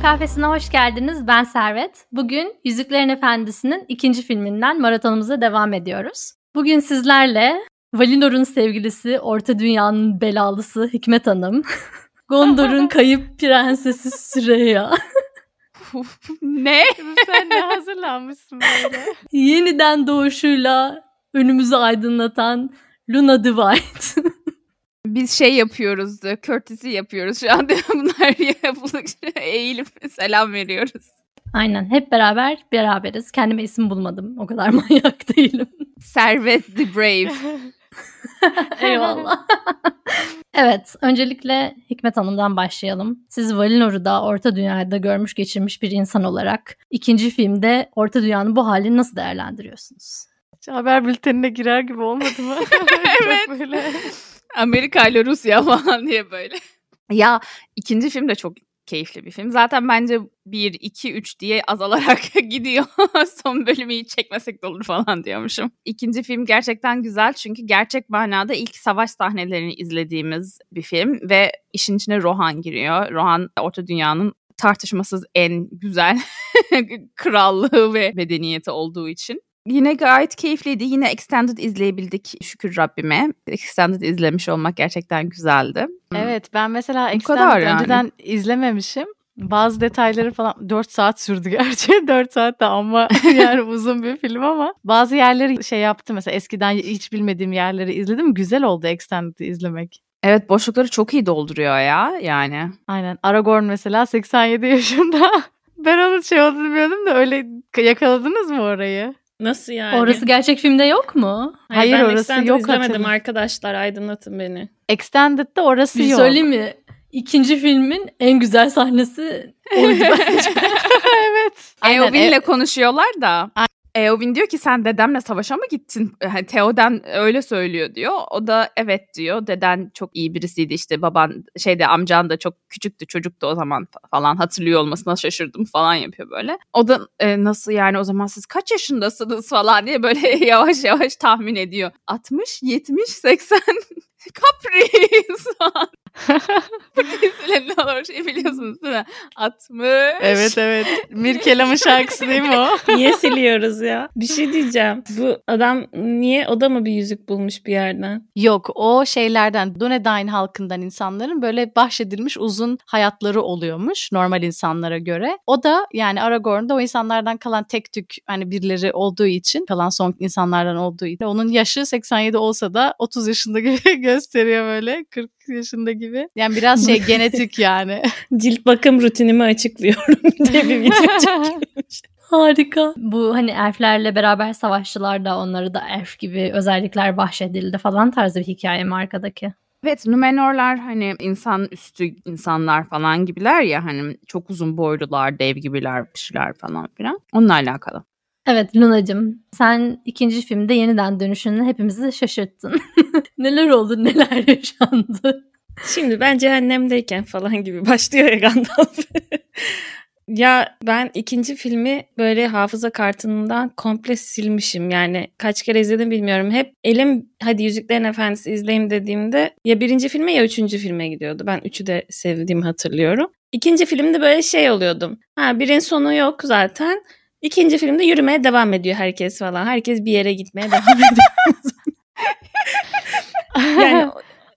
Portakal Kahvesi'ne hoş geldiniz. Ben Servet. Bugün Yüzüklerin Efendisi'nin ikinci filminden maratonumuza devam ediyoruz. Bugün sizlerle Valinor'un sevgilisi, Orta Dünya'nın belalısı Hikmet Hanım, Gondor'un kayıp prensesi Süreyya, ne? Sen ne hazırlanmışsın böyle? yeniden doğuşuyla önümüzü aydınlatan Luna White. Biz şey yapıyoruz, courtesy yapıyoruz şu anda. Bunlar yapıldıkça eğilip selam veriyoruz. Aynen hep beraber beraberiz. Kendime isim bulmadım. O kadar manyak değilim. Servet the Brave. Eyvallah. evet, öncelikle Hikmet Hanım'dan başlayalım. Siz Valinor'u da Orta Dünya'da görmüş geçirmiş bir insan olarak ikinci filmde Orta Dünya'nın bu halini nasıl değerlendiriyorsunuz? Haber bültenine girer gibi olmadı mı? evet. Çok böyle. Amerika ile Rusya falan diye böyle. Ya ikinci film de çok keyifli bir film. Zaten bence 1, 2, 3 diye azalarak gidiyor. Son bölümü hiç çekmesek de olur falan diyormuşum. İkinci film gerçekten güzel çünkü gerçek manada ilk savaş sahnelerini izlediğimiz bir film ve işin içine Rohan giriyor. Rohan Orta Dünya'nın tartışmasız en güzel krallığı ve medeniyeti olduğu için. Yine gayet keyifliydi. Yine Extended izleyebildik şükür Rabbime. Extended izlemiş olmak gerçekten güzeldi. Evet ben mesela Extended yani. önceden izlememişim. Bazı detayları falan 4 saat sürdü gerçi. 4 saat de ama yani uzun bir film ama bazı yerleri şey yaptı mesela eskiden hiç bilmediğim yerleri izledim. Güzel oldu Extended'i izlemek. Evet boşlukları çok iyi dolduruyor ya yani. Aynen. Aragorn mesela 87 yaşında. Ben onun şey olduğunu bilmiyordum da öyle yakaladınız mı orayı? Nasıl yani? Orası gerçek filmde yok mu? Hayır, ben orası Extended yok izlemedim hatırlıyorum. arkadaşlar aydınlatın beni. Extended'de orası Bir şey yok. söyleyeyim mi? İkinci filmin en güzel sahnesi oydu bence. evet. Aynen, Eowyn'le e- konuşuyorlar da. Eowyn diyor ki sen dedemle savaşa mı gittin? Hani Theoden öyle söylüyor diyor. O da evet diyor. Deden çok iyi birisiydi işte baban şeyde amcan da çok küçüktü çocuktu o zaman fa- falan hatırlıyor olmasına şaşırdım falan yapıyor böyle. O da e, nasıl yani o zaman siz kaç yaşındasınız falan diye böyle yavaş yavaş tahmin ediyor. 60, 70, 80 Caprice Caprice'le ne olur şey biliyorsunuz değil mi? 60. Evet evet. Mirkelam'ın şarkısı değil mi o? Niye siliyoruz ya? Bir şey diyeceğim. Bu adam niye o da mı bir yüzük bulmuş bir yerden? Yok o şeylerden Dunedain halkından insanların böyle bahşedilmiş uzun hayatları oluyormuş normal insanlara göre. O da yani Aragorn'da o insanlardan kalan tek tük hani birileri olduğu için kalan son insanlardan olduğu için onun yaşı 87 olsa da 30 yaşında gibi gösteriyor böyle 40 yaşında gibi. Yani biraz şey genetik yani. Cilt bakım rutinimi açıklıyorum diye bir video çekilmiş. Harika. Bu hani elflerle beraber savaşçılar da onları da elf gibi özellikler bahşedildi falan tarzı bir hikaye mi arkadaki? Evet Numenorlar hani insan üstü insanlar falan gibiler ya hani çok uzun boylular, dev gibiler, bir şeyler falan filan. Onunla alakalı. Evet Lunacığım sen ikinci filmde yeniden dönüşünü hepimizi şaşırttın. neler oldu neler yaşandı? Şimdi ben cehennemdeyken falan gibi başlıyor ya Gandalf. ya ben ikinci filmi böyle hafıza kartından komple silmişim. Yani kaç kere izledim bilmiyorum. Hep elim hadi Yüzüklerin Efendisi izleyeyim dediğimde ya birinci filme ya üçüncü filme gidiyordu. Ben üçü de sevdiğimi hatırlıyorum. İkinci filmde böyle şey oluyordum. Ha birin sonu yok zaten. İkinci filmde yürümeye devam ediyor herkes falan. Herkes bir yere gitmeye devam ediyor. yani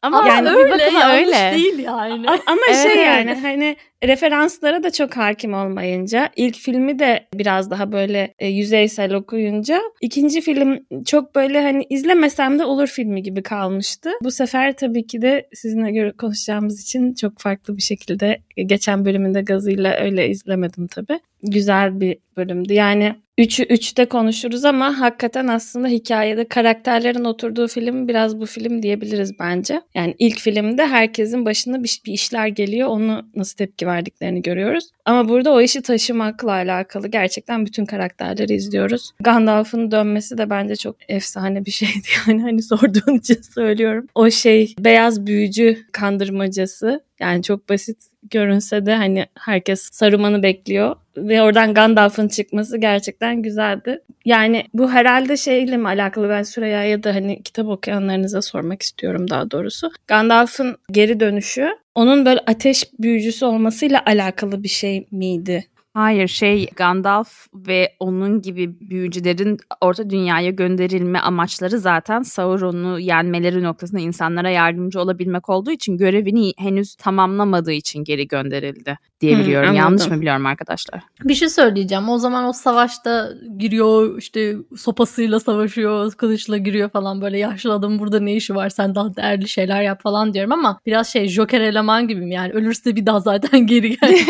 Ama Yani bir öyle bakıma yanlış öyle. değil yani. A- Ama Evet, şey evet. yani hani referanslara da çok hakim olmayınca ilk filmi de biraz daha böyle e, yüzeysel okuyunca ikinci film çok böyle hani izlemesem de olur filmi gibi kalmıştı. Bu sefer tabii ki de sizinle göre konuşacağımız için çok farklı bir şekilde e, geçen bölümünde gazıyla öyle izlemedim tabii. Güzel bir bölümdü. Yani 3'ü 3'te konuşuruz ama hakikaten aslında hikayede karakterlerin oturduğu film biraz bu film diyebiliriz bence. Yani ilk filmde herkesin başına bir işler geliyor. Onu nasıl tepki verdiklerini görüyoruz. Ama burada o işi taşımakla alakalı gerçekten bütün karakterleri izliyoruz. Gandalf'ın dönmesi de bence çok efsane bir şeydi. Yani hani sorduğun için söylüyorum. O şey beyaz büyücü kandırmacası yani çok basit görünse de hani herkes Saruman'ı bekliyor ve oradan Gandalf'ın çıkması gerçekten güzeldi. Yani bu herhalde şeyle mi alakalı ben Süreyya ya da hani kitap okuyanlarınıza sormak istiyorum daha doğrusu. Gandalf'ın geri dönüşü onun böyle ateş büyücüsü olmasıyla alakalı bir şey miydi? Hayır şey Gandalf ve onun gibi büyücülerin orta dünyaya gönderilme amaçları zaten Sauron'u yenmeleri noktasında insanlara yardımcı olabilmek olduğu için görevini henüz tamamlamadığı için geri gönderildi diye biliyorum. Hmm, Yanlış mı biliyorum arkadaşlar? Bir şey söyleyeceğim. O zaman o savaşta giriyor işte sopasıyla savaşıyor, kılıçla giriyor falan böyle yaşlı adam burada ne işi var sen daha değerli şeyler yap falan diyorum ama biraz şey Joker eleman gibiyim yani ölürse bir daha zaten geri gelecek.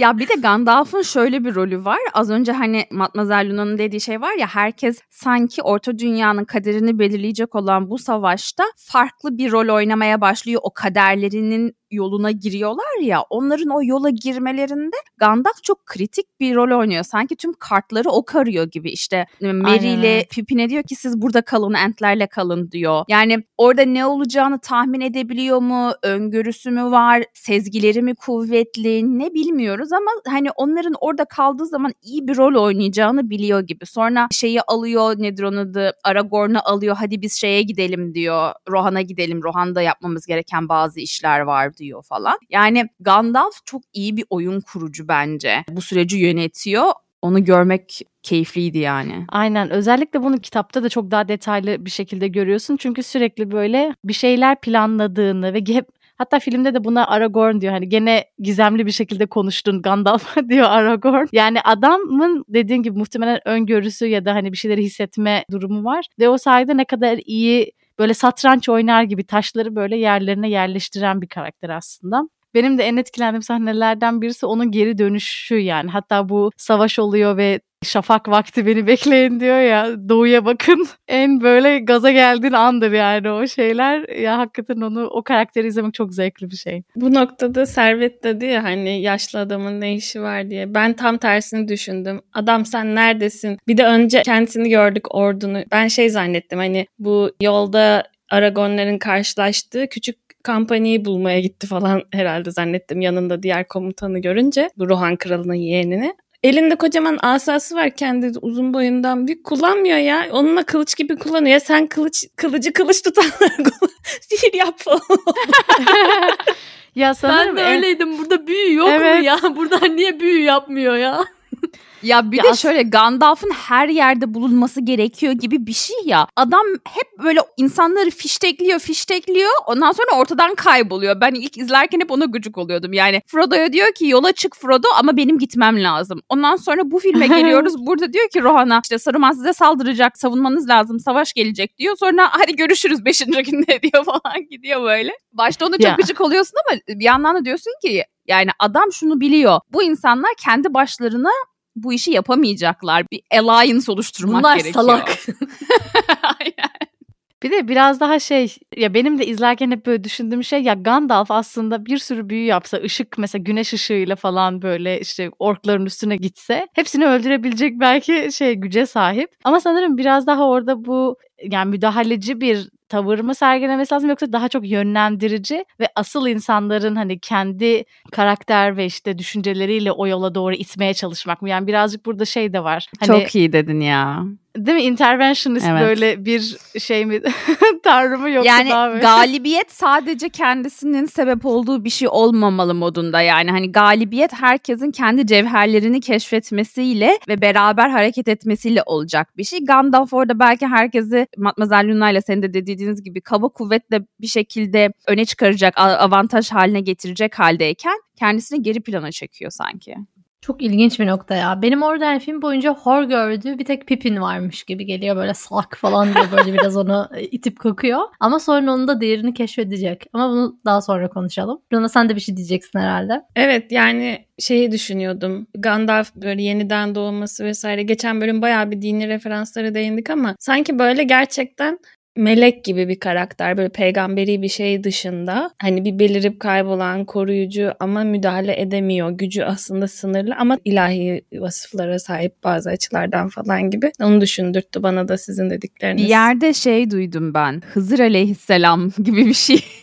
Ya bir de Gandalf'ın şöyle bir rolü var. Az önce hani Matmazel Luna'nın dediği şey var ya herkes sanki orta dünyanın kaderini belirleyecek olan bu savaşta farklı bir rol oynamaya başlıyor. O kaderlerinin yoluna giriyorlar ya onların o yola girmelerinde Gandalf çok kritik bir rol oynuyor. Sanki tüm kartları o karıyor gibi işte Merry ile. Pippin'e diyor ki siz burada kalın entlerle kalın diyor. Yani orada ne olacağını tahmin edebiliyor mu? Öngörüsü mü var? Sezgileri mi kuvvetli? Ne bilmiyoruz ama hani onların orada kaldığı zaman iyi bir rol oynayacağını biliyor gibi. Sonra şeyi alıyor nedir onun adı Aragorn'u alıyor hadi biz şeye gidelim diyor. Rohan'a gidelim. Rohan'da yapmamız gereken bazı işler var diyor falan. Yani Gandalf çok iyi bir oyun kurucu bence. Bu süreci yönetiyor. Onu görmek keyifliydi yani. Aynen özellikle bunu kitapta da çok daha detaylı bir şekilde görüyorsun. Çünkü sürekli böyle bir şeyler planladığını ve hep Hatta filmde de buna Aragorn diyor. Hani gene gizemli bir şekilde konuştun Gandalf diyor Aragorn. Yani adamın dediğin gibi muhtemelen öngörüsü ya da hani bir şeyleri hissetme durumu var. Ve o sayede ne kadar iyi böyle satranç oynar gibi taşları böyle yerlerine yerleştiren bir karakter aslında. Benim de en etkilendiğim sahnelerden birisi onun geri dönüşü yani. Hatta bu savaş oluyor ve şafak vakti beni bekleyin diyor ya doğuya bakın en böyle gaza geldiğin andır yani o şeyler ya hakikaten onu o karakteri izlemek çok zevkli bir şey. Bu noktada Servet dedi ya hani yaşlı adamın ne işi var diye. Ben tam tersini düşündüm. Adam sen neredesin? Bir de önce kendisini gördük ordunu. Ben şey zannettim hani bu yolda Aragonların karşılaştığı küçük kampanyayı bulmaya gitti falan herhalde zannettim yanında diğer komutanı görünce bu Rohan kralının yeğenini. Elinde kocaman asası var kendi uzun boyundan büyük kullanmıyor ya. Onunla kılıç gibi kullanıyor. Ya sen kılıç kılıcı kılıç tutanlar sihir yap falan. ya sanırım ben de öyleydim. Burada büyü yok Evet. mu ya? Burada niye büyü yapmıyor ya? Ya bir Ya de şöyle Gandalf'ın her yerde bulunması gerekiyor gibi bir şey ya. Adam hep böyle insanları fiştekliyor, fiştekliyor. Ondan sonra ortadan kayboluyor. Ben ilk izlerken hep ona gıcık oluyordum. Yani Frodo'ya diyor ki yola çık Frodo ama benim gitmem lazım. Ondan sonra bu filme geliyoruz. Burada diyor ki Rohan'a işte Saruman size saldıracak, savunmanız lazım, savaş gelecek diyor. Sonra hadi görüşürüz 5. günde diyor falan gidiyor böyle. Başta ona çok Ya. gıcık oluyorsun ama bir yandan da diyorsun ki yani adam şunu biliyor. Bu insanlar kendi başlarına bu işi yapamayacaklar. Bir alliance oluşturmak Bunlar gerekiyor. salak. Aynen. Bir de biraz daha şey ya benim de izlerken hep böyle düşündüğüm şey ya Gandalf aslında bir sürü büyü yapsa ışık mesela güneş ışığıyla falan böyle işte orkların üstüne gitse hepsini öldürebilecek belki şey güce sahip. Ama sanırım biraz daha orada bu yani müdahaleci bir tavır mı sergilemesi lazım yoksa daha çok yönlendirici ve asıl insanların hani kendi karakter ve işte düşünceleriyle o yola doğru itmeye çalışmak mı? Yani birazcık burada şey de var. Hani Çok iyi dedin ya. Değil mi? Interventionist Evet. böyle bir şey mi? Tanrı mı yoksa yani daha böyle? galibiyet sadece kendisinin sebep olduğu bir şey olmamalı modunda yani hani galibiyet herkesin kendi cevherlerini keşfetmesiyle ve beraber hareket etmesiyle olacak bir şey. Gandalf orada belki herkesi Matmazel Luna ile senin de dediğiniz gibi kaba kuvvetle bir şekilde öne çıkaracak, avantaj haline getirecek haldeyken kendisini geri plana çekiyor sanki. Çok ilginç bir nokta ya. Benim orada yani film boyunca hor gördüğü bir tek Pippin varmış gibi geliyor. Böyle salak falan diye böyle biraz onu e, itip kokuyor. Ama sonra onun da değerini keşfedecek. Ama bunu daha sonra konuşalım. Rana sen de bir şey diyeceksin herhalde. Evet yani şeyi düşünüyordum. Gandalf böyle yeniden doğması vesaire. Geçen bölüm bayağı bir dini referanslara değindik ama sanki böyle gerçekten melek gibi bir karakter. Böyle peygamberi bir şey dışında. Hani bir belirip kaybolan koruyucu ama müdahale edemiyor. Gücü aslında sınırlı ama ilahi vasıflara sahip bazı açılardan falan gibi. Onu düşündürttü bana da sizin dedikleriniz. Bir yerde şey duydum ben. Hızır aleyhisselam gibi bir şey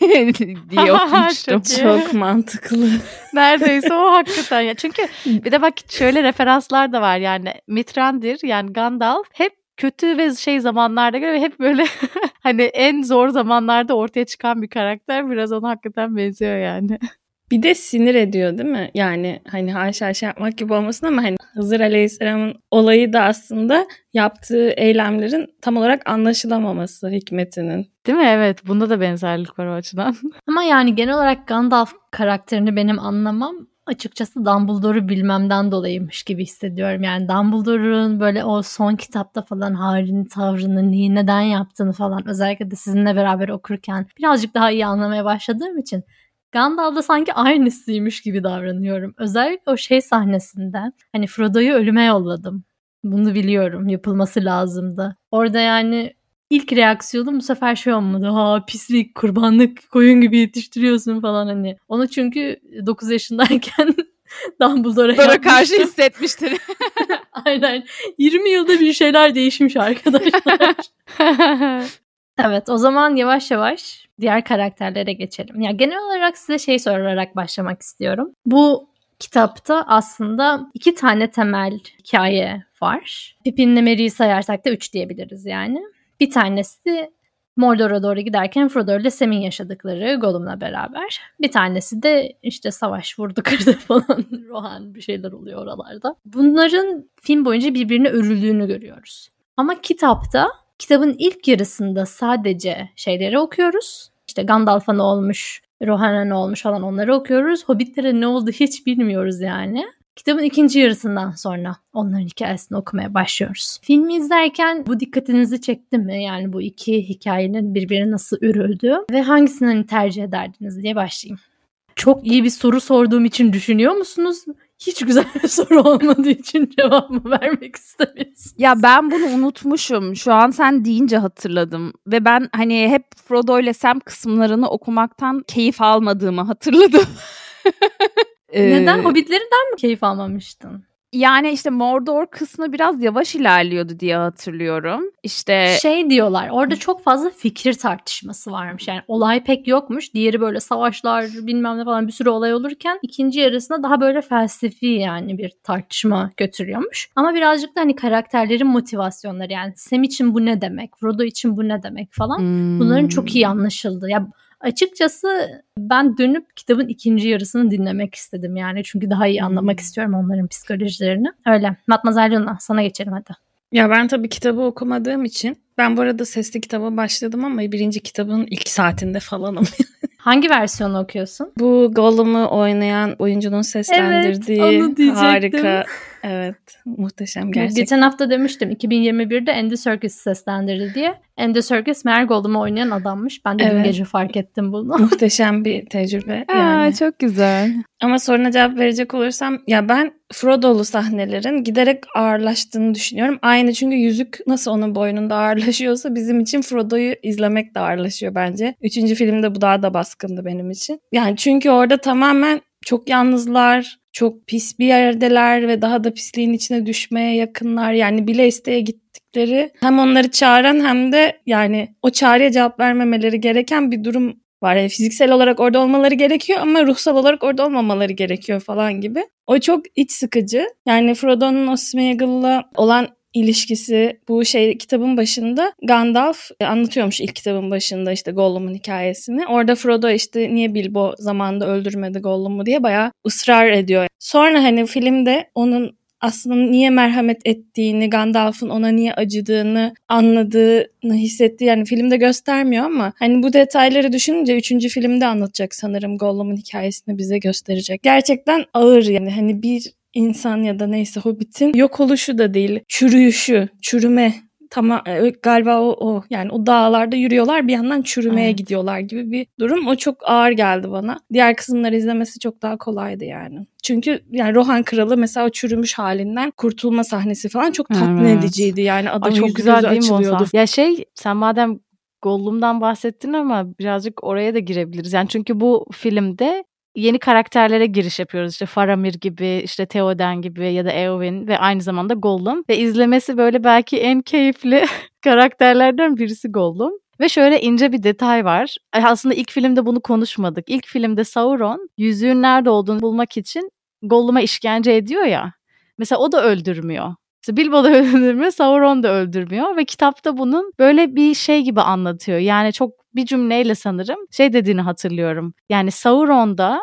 diye okumuştum. Çok mantıklı. Neredeyse o hakikaten ya. Çünkü bir de bak şöyle referanslar da var yani Mitrandir yani Gandalf hep kötü ve şey zamanlarda göre hep böyle hani en zor zamanlarda ortaya çıkan bir karakter biraz ona hakikaten benziyor yani. Bir de sinir ediyor değil mi? Yani hani haşa şey yapmak gibi olmasın ama hani Hızır Aleyhisselam'ın olayı da aslında yaptığı eylemlerin tam olarak anlaşılamaması hikmetinin. Değil mi? Evet. Bunda da benzerlik var o açıdan. Ama yani genel olarak Gandalf karakterini benim anlamam açıkçası Dumbledore'u bilmemden dolayıymış gibi hissediyorum. Yani Dumbledore'un böyle o son kitapta falan halini, tavrını, neyi neden yaptığını falan özellikle de sizinle beraber okurken birazcık daha iyi anlamaya başladığım için Gandalf da sanki aynısıymış gibi davranıyorum. Özellikle o şey sahnesinde hani Frodo'yu ölüme yolladım. Bunu biliyorum. Yapılması lazımdı. Orada yani ilk reaksiyonum bu sefer şey olmadı. Ha pislik, kurbanlık, koyun gibi yetiştiriyorsun falan hani. Onu çünkü 9 yaşındayken Dumbledore'a karşı hissetmiştir. Aynen. 20 yılda bir şeyler değişmiş arkadaşlar. evet o zaman yavaş yavaş diğer karakterlere geçelim. Ya genel olarak size şey sorarak başlamak istiyorum. Bu kitapta aslında iki tane temel hikaye var. Pippin'le Merry'i sayarsak da üç diyebiliriz yani. Bir tanesi Mordor'a doğru giderken Frodo ile Sam'in yaşadıkları Gollum'la beraber. Bir tanesi de işte savaş vurdu kırdı falan. Rohan bir şeyler oluyor oralarda. Bunların film boyunca birbirine örüldüğünü görüyoruz. Ama kitapta kitabın ilk yarısında sadece şeyleri okuyoruz. İşte Gandalf'a ne olmuş, Rohan'a ne olmuş falan onları okuyoruz. Hobbitlere ne oldu hiç bilmiyoruz yani. Kitabın ikinci yarısından sonra onların hikayesini okumaya başlıyoruz. Filmi izlerken bu dikkatinizi çekti mi? Yani bu iki hikayenin birbirine nasıl örüldüğü ve hangisini hani tercih ederdiniz diye başlayayım. Çok iyi bir soru sorduğum için düşünüyor musunuz? Hiç güzel bir soru olmadığı için cevabımı vermek istemiyorsunuz. Ya ben bunu unutmuşum. Şu an sen deyince hatırladım. Ve ben hani hep Frodo ile Sam kısımlarını okumaktan keyif almadığımı hatırladım. Ee, Neden? Hobbitlerinden mi keyif almamıştın? Yani işte Mordor kısmı biraz yavaş ilerliyordu diye hatırlıyorum. İşte Şey diyorlar orada çok fazla fikir tartışması varmış. Yani olay pek yokmuş. Diğeri böyle savaşlar bilmem ne falan bir sürü olay olurken ikinci yarısında daha böyle felsefi yani bir tartışma götürüyormuş. Ama birazcık da hani karakterlerin motivasyonları yani Sam için bu ne demek, Frodo için bu ne demek falan. Bunların Hmm. çok iyi anlaşıldı. Ya açıkçası ben dönüp kitabın ikinci yarısını dinlemek istedim yani. Çünkü daha iyi anlamak istiyorum onların psikolojilerini. Öyle. Matmazel Luna sana geçelim hadi. Ya ben tabii kitabı okumadığım için ben bu arada sesli kitaba başladım ama birinci kitabın ilk saatinde falanım. Hangi versiyonu okuyorsun? Bu Gollum'u oynayan oyuncunun seslendirdiği diyecektim. harika. Evet muhteşem gerçekten. Geçen hafta demiştim 2021'de Andy Serkis seslendirdi diye. Andy Serkis meğer Gollum'u oynayan adammış. Ben de dün Evet. gece fark ettim bunu. Muhteşem bir tecrübe Aa, yani. çok güzel. Ama soruna cevap verecek olursam ya ben Frodo'lu sahnelerin giderek ağırlaştığını düşünüyorum. Aynı çünkü yüzük nasıl onun boynunda ağırlaşıyorsa bizim için Frodo'yu izlemek de ağırlaşıyor bence. Üçüncü filmde bu daha da baskındı benim için. Yani çünkü orada tamamen çok yalnızlar, çok pis bir yerdeler ve daha da pisliğin içine düşmeye yakınlar. Yani bile isteye gittikleri hem onları çağıran hem de yani o çağrıya cevap vermemeleri gereken bir durum var. Yani fiziksel olarak orada olmaları gerekiyor ama ruhsal olarak orada olmamaları gerekiyor falan gibi. O çok iç sıkıcı. Yani Frodo'nun o Smeagol'la olan ilişkisi bu şey kitabın başında Gandalf e, anlatıyormuş ilk kitabın başında işte Gollum'un hikayesini. Orada Frodo işte niye Bilbo zamanında öldürmedi Gollum'u diye bayağı ısrar ediyor. Sonra hani filmde onun aslında niye merhamet ettiğini, Gandalf'ın ona niye acıdığını anladığını hissettiği yani filmde göstermiyor ama hani bu detayları düşününce 3. filmde anlatacak sanırım Gollum'un hikayesini bize gösterecek. Gerçekten ağır yani hani bir insan ya da neyse Hobbit'in yok oluşu da değil, çürüyüşü, çürüme tamam galiba o, o yani o dağlarda yürüyorlar bir yandan çürümeye Evet. gidiyorlar gibi bir durum. O çok ağır geldi bana. Diğer kısımları izlemesi çok daha kolaydı yani. Çünkü yani Rohan Kralı mesela o çürümüş halinden kurtulma sahnesi falan çok tatmin Evet. ediciydi. Yani Ay adamın çok yüzü güzel değil mi açılıyordu. sahne? Ya şey sen madem Gollum'dan bahsettin ama birazcık oraya da girebiliriz. Yani çünkü bu filmde yeni karakterlere giriş yapıyoruz. İşte Faramir gibi, işte Theoden gibi ya da Eowyn ve aynı zamanda Gollum. Ve izlemesi böyle belki en keyifli karakterlerden birisi Gollum. Ve şöyle ince bir detay var. Aslında ilk filmde bunu konuşmadık. İlk filmde Sauron yüzüğün nerede olduğunu bulmak için Gollum'a işkence ediyor ya. Mesela o da öldürmüyor. İşte Bilbo da öldürmüyor, Sauron da öldürmüyor ve kitapta bunun böyle bir şey gibi anlatıyor. Yani çok bir cümleyle sanırım şey dediğini hatırlıyorum. Yani Sauron'da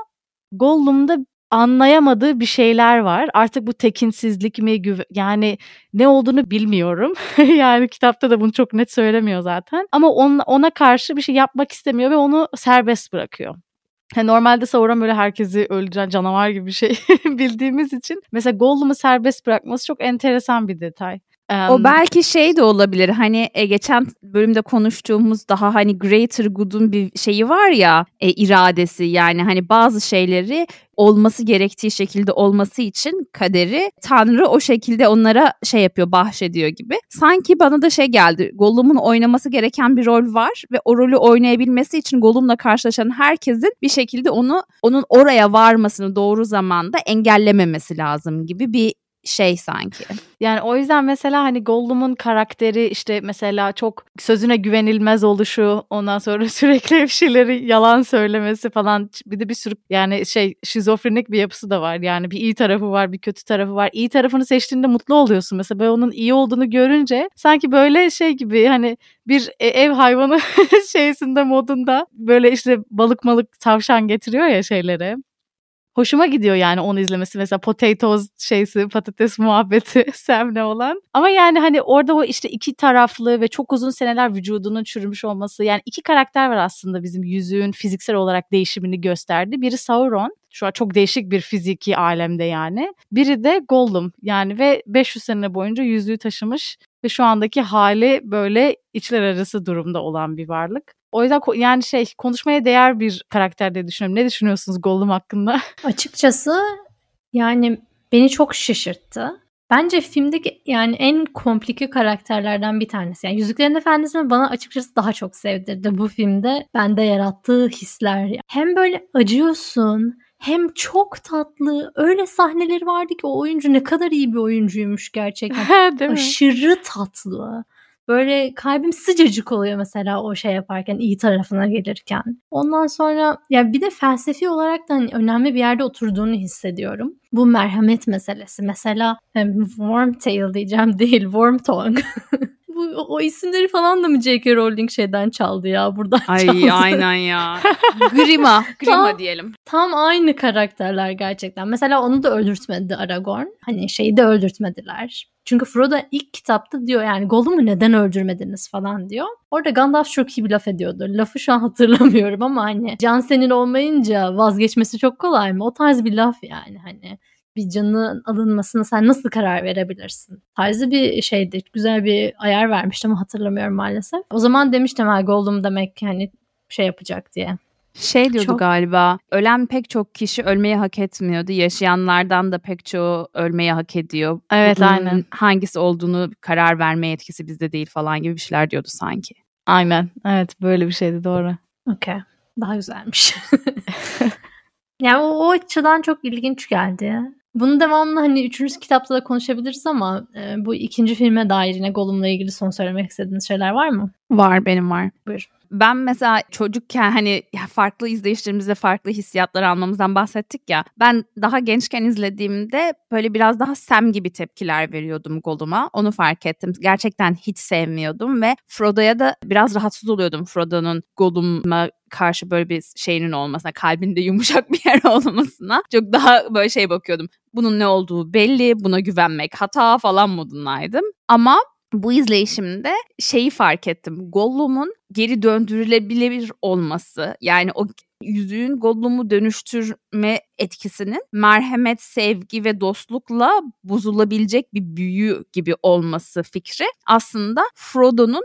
Gollum'da anlayamadığı bir şeyler var. Artık bu tekinsizlik mi yani ne olduğunu bilmiyorum. yani kitapta da bunu çok net söylemiyor zaten. Ama ona, ona karşı bir şey yapmak istemiyor ve onu serbest bırakıyor. Normalde Sauron böyle herkesi öldüren canavar gibi bir şey bildiğimiz için mesela Gollum'u serbest bırakması çok enteresan bir detay. Um, o belki şey de olabilir hani e, geçen bölümde konuştuğumuz daha hani greater good'un bir şeyi var ya e, iradesi yani hani bazı şeyleri olması gerektiği şekilde olması için kaderi Tanrı o şekilde onlara şey yapıyor bahşediyor gibi. Sanki bana da şey geldi Gollum'un oynaması gereken bir rol var ve o rolü oynayabilmesi için Gollum'la karşılaşan herkesin bir şekilde onu onun oraya varmasını doğru zamanda engellememesi lazım gibi bir şey sanki. Yani o yüzden mesela hani Gollum'un karakteri işte mesela çok sözüne güvenilmez oluşu ondan sonra sürekli bir şeyleri yalan söylemesi falan bir de bir sürü yani şey şizofrenik bir yapısı da var. Yani bir iyi tarafı var bir kötü tarafı var. İyi tarafını seçtiğinde mutlu oluyorsun mesela ben onun iyi olduğunu görünce sanki böyle şey gibi hani bir e, ev hayvanı şeysinde modunda böyle işte balık malık tavşan getiriyor ya şeylere hoşuma gidiyor yani onu izlemesi. Mesela potatoes şeysi, patates muhabbeti Sam'le olan. Ama yani hani orada o işte iki taraflı ve çok uzun seneler vücudunun çürümüş olması. Yani iki karakter var aslında bizim yüzüğün fiziksel olarak değişimini gösterdi. Biri Sauron. Şu an çok değişik bir fiziki alemde yani. Biri de Gollum yani ve 500 sene boyunca yüzüğü taşımış ve şu andaki hali böyle içler arası durumda olan bir varlık. O yüzden yani şey konuşmaya değer bir karakter diye düşünüyorum. Ne düşünüyorsunuz Gollum hakkında? Açıkçası yani beni çok şaşırttı. Bence filmdeki yani en komplike karakterlerden bir tanesi. Yani Yüzüklerin Efendisi'ni bana açıkçası daha çok sevdirdi bu filmde. Bende yarattığı hisler. Hem böyle acıyorsun hem çok tatlı. Öyle sahneleri vardı ki o oyuncu ne kadar iyi bir oyuncuymuş gerçekten. Değil Aşırı mi? tatlı. Böyle kalbim sıcacık oluyor mesela o şey yaparken iyi tarafına gelirken. Ondan sonra ya bir de felsefi olarak da hani önemli bir yerde oturduğunu hissediyorum. Bu merhamet meselesi. Mesela warm tail diyeceğim değil warm tongue. bu o isimleri falan da mı J.K. Rowling şeyden çaldı ya buradan Ay çaldı. aynen ya. Grima, Grima tam, diyelim. Tam aynı karakterler gerçekten. Mesela onu da öldürtmedi Aragorn. Hani şeyi de öldürtmediler. Çünkü Frodo ilk kitapta diyor yani Gollum'u neden öldürmediniz falan diyor. Orada Gandalf çok iyi bir laf ediyordu. Lafı şu an hatırlamıyorum ama hani can senin olmayınca vazgeçmesi çok kolay mı? O tarz bir laf yani hani bir canın alınmasına sen nasıl karar verebilirsin? Tarzı bir şeydi. Güzel bir ayar vermiştim ama hatırlamıyorum maalesef. O zaman demiştim ha Gollum demek ki hani şey yapacak diye. Şey diyordu çok... galiba ölen pek çok kişi ölmeyi hak etmiyordu. Yaşayanlardan da pek çoğu ölmeyi hak ediyor. Evet Bunun aynen. Hangisi olduğunu karar verme yetkisi bizde değil falan gibi bir şeyler diyordu sanki. Aynen evet böyle bir şeydi doğru. Okey daha güzelmiş. yani o, o açıdan çok ilginç geldi. Bunu devamlı hani üçüncü kitapta da konuşabiliriz ama e, bu ikinci filme dair yine Gollum'la ilgili son söylemek istediğiniz şeyler var mı? Var benim var. Buyur. Ben mesela çocukken hani farklı izleyişlerimizde farklı hissiyatlar almamızdan bahsettik ya. Ben daha gençken izlediğimde böyle biraz daha Sam gibi tepkiler veriyordum Gollum'a. Onu fark ettim. Gerçekten hiç sevmiyordum ve Frodo'ya da biraz rahatsız oluyordum Frodo'nun Gollum'a karşı böyle bir şeyinin olmasına, kalbinde yumuşak bir yer olmasına çok daha böyle şey bakıyordum. Bunun ne olduğu belli, buna güvenmek hata falan modundaydım. Ama bu izleyişimde şeyi fark ettim. Gollum'un geri döndürülebilir olması yani o yüzüğün Gollum'u dönüştürme etkisinin merhamet, sevgi ve dostlukla bozulabilecek bir büyü gibi olması fikri aslında Frodo'nun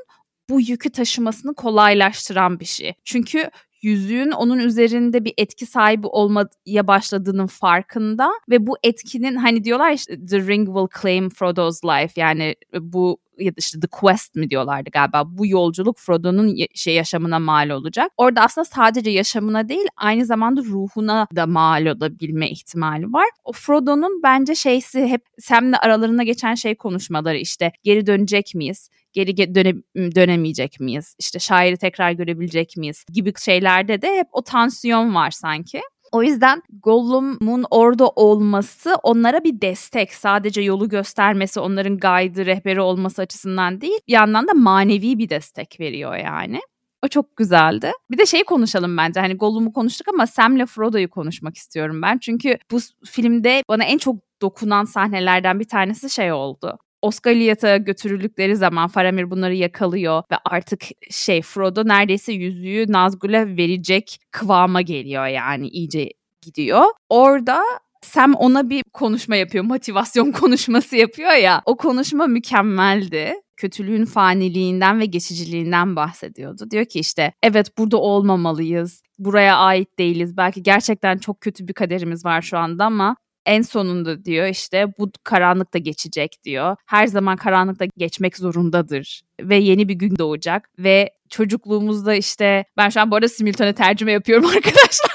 bu yükü taşımasını kolaylaştıran bir şey. Çünkü yüzüğün onun üzerinde bir etki sahibi olmaya başladığının farkında ve bu etkinin hani diyorlar işte the ring will claim Frodo's life yani bu ya da işte The Quest mi diyorlardı galiba. Bu yolculuk Frodo'nun şey yaşamına mal olacak. Orada aslında sadece yaşamına değil aynı zamanda ruhuna da mal olabilme ihtimali var. O Frodo'nun bence şeysi hep Sam'le aralarında geçen şey konuşmaları işte geri dönecek miyiz? geri döne, dönemeyecek miyiz? İşte şairi tekrar görebilecek miyiz? Gibi şeylerde de hep o tansiyon var sanki. O yüzden Gollum'un orada olması onlara bir destek. Sadece yolu göstermesi, onların guide'ı, rehberi olması açısından değil. Bir yandan da manevi bir destek veriyor yani. O çok güzeldi. Bir de şey konuşalım bence. Hani Gollum'u konuştuk ama Sam'le Frodo'yu konuşmak istiyorum ben. Çünkü bu filmde bana en çok dokunan sahnelerden bir tanesi şey oldu. Osgiliath'a götürüldükleri zaman Faramir bunları yakalıyor ve artık şey Frodo neredeyse yüzüğü Nazgul'e verecek kıvama geliyor yani iyice gidiyor. Orada Sam ona bir konuşma yapıyor, motivasyon konuşması yapıyor ya. O konuşma mükemmeldi. Kötülüğün faniliğinden ve geçiciliğinden bahsediyordu. Diyor ki işte evet burada olmamalıyız. Buraya ait değiliz. Belki gerçekten çok kötü bir kaderimiz var şu anda ama en sonunda diyor işte bu karanlık da geçecek diyor. Her zaman karanlıkta geçmek zorundadır ve yeni bir gün doğacak ve çocukluğumuzda işte ben şu an bu arada simultane tercüme yapıyorum arkadaşlar.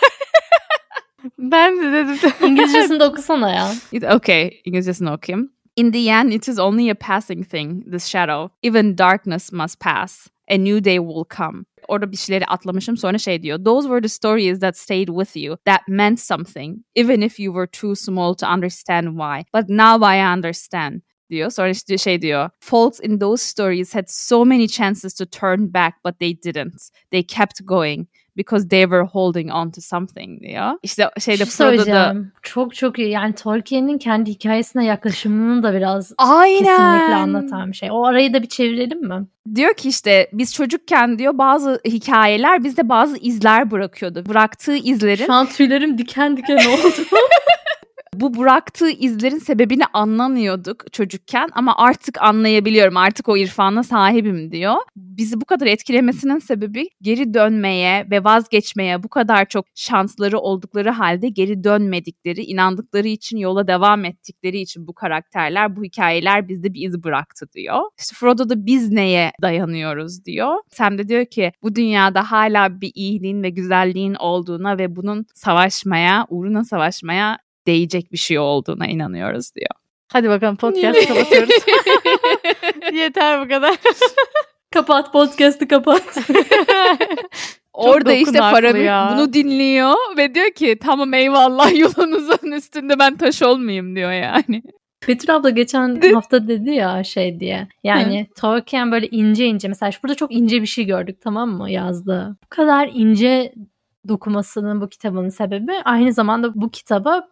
ben de dedim. İngilizcesini de okusana ya. Okay, İngilizcesini okuyayım. In the end, it is only a passing thing, this shadow. Even darkness must pass. A new day will come orada bir şeyleri atlamışım. Sonra şey diyor. Those were the stories that stayed with you, that meant something, even if you were too small to understand why. But now I understand diyor. Sonra işte şey diyor. Folks in those stories had so many chances to turn back but they didn't. They kept going because they were holding on to something diyor. İşte şeyde Frodo'da çok çok iyi. Yani Tolkien'in kendi hikayesine yaklaşımını da biraz Aynen. kesinlikle anlatan bir şey. O arayı da bir çevirelim mi? Diyor ki işte biz çocukken diyor bazı hikayeler bizde bazı izler bırakıyordu. Bıraktığı izlerin... Şu an tüylerim diken diken oldu. bu bıraktığı izlerin sebebini anlamıyorduk çocukken ama artık anlayabiliyorum. Artık o irfana sahibim diyor. Bizi bu kadar etkilemesinin sebebi geri dönmeye ve vazgeçmeye bu kadar çok şansları oldukları halde geri dönmedikleri, inandıkları için yola devam ettikleri için bu karakterler, bu hikayeler bizde bir iz bıraktı diyor. İşte Frodo da biz neye dayanıyoruz diyor. Sam de diyor ki bu dünyada hala bir iyiliğin ve güzelliğin olduğuna ve bunun savaşmaya, uğruna savaşmaya değecek bir şey olduğuna inanıyoruz diyor. Hadi bakalım podcast kapatıyoruz. Yeter bu kadar. kapat podcast'ı kapat. Orada işte Faramir bunu dinliyor ve diyor ki tamam eyvallah yolunuzun üstünde ben taş olmayayım diyor yani. Betül abla geçen hafta dedi ya şey diye. Yani Hı. Tolkien böyle ince ince mesela burada çok ince bir şey gördük tamam mı yazdı. Bu kadar ince dokumasının bu kitabın sebebi aynı zamanda bu kitaba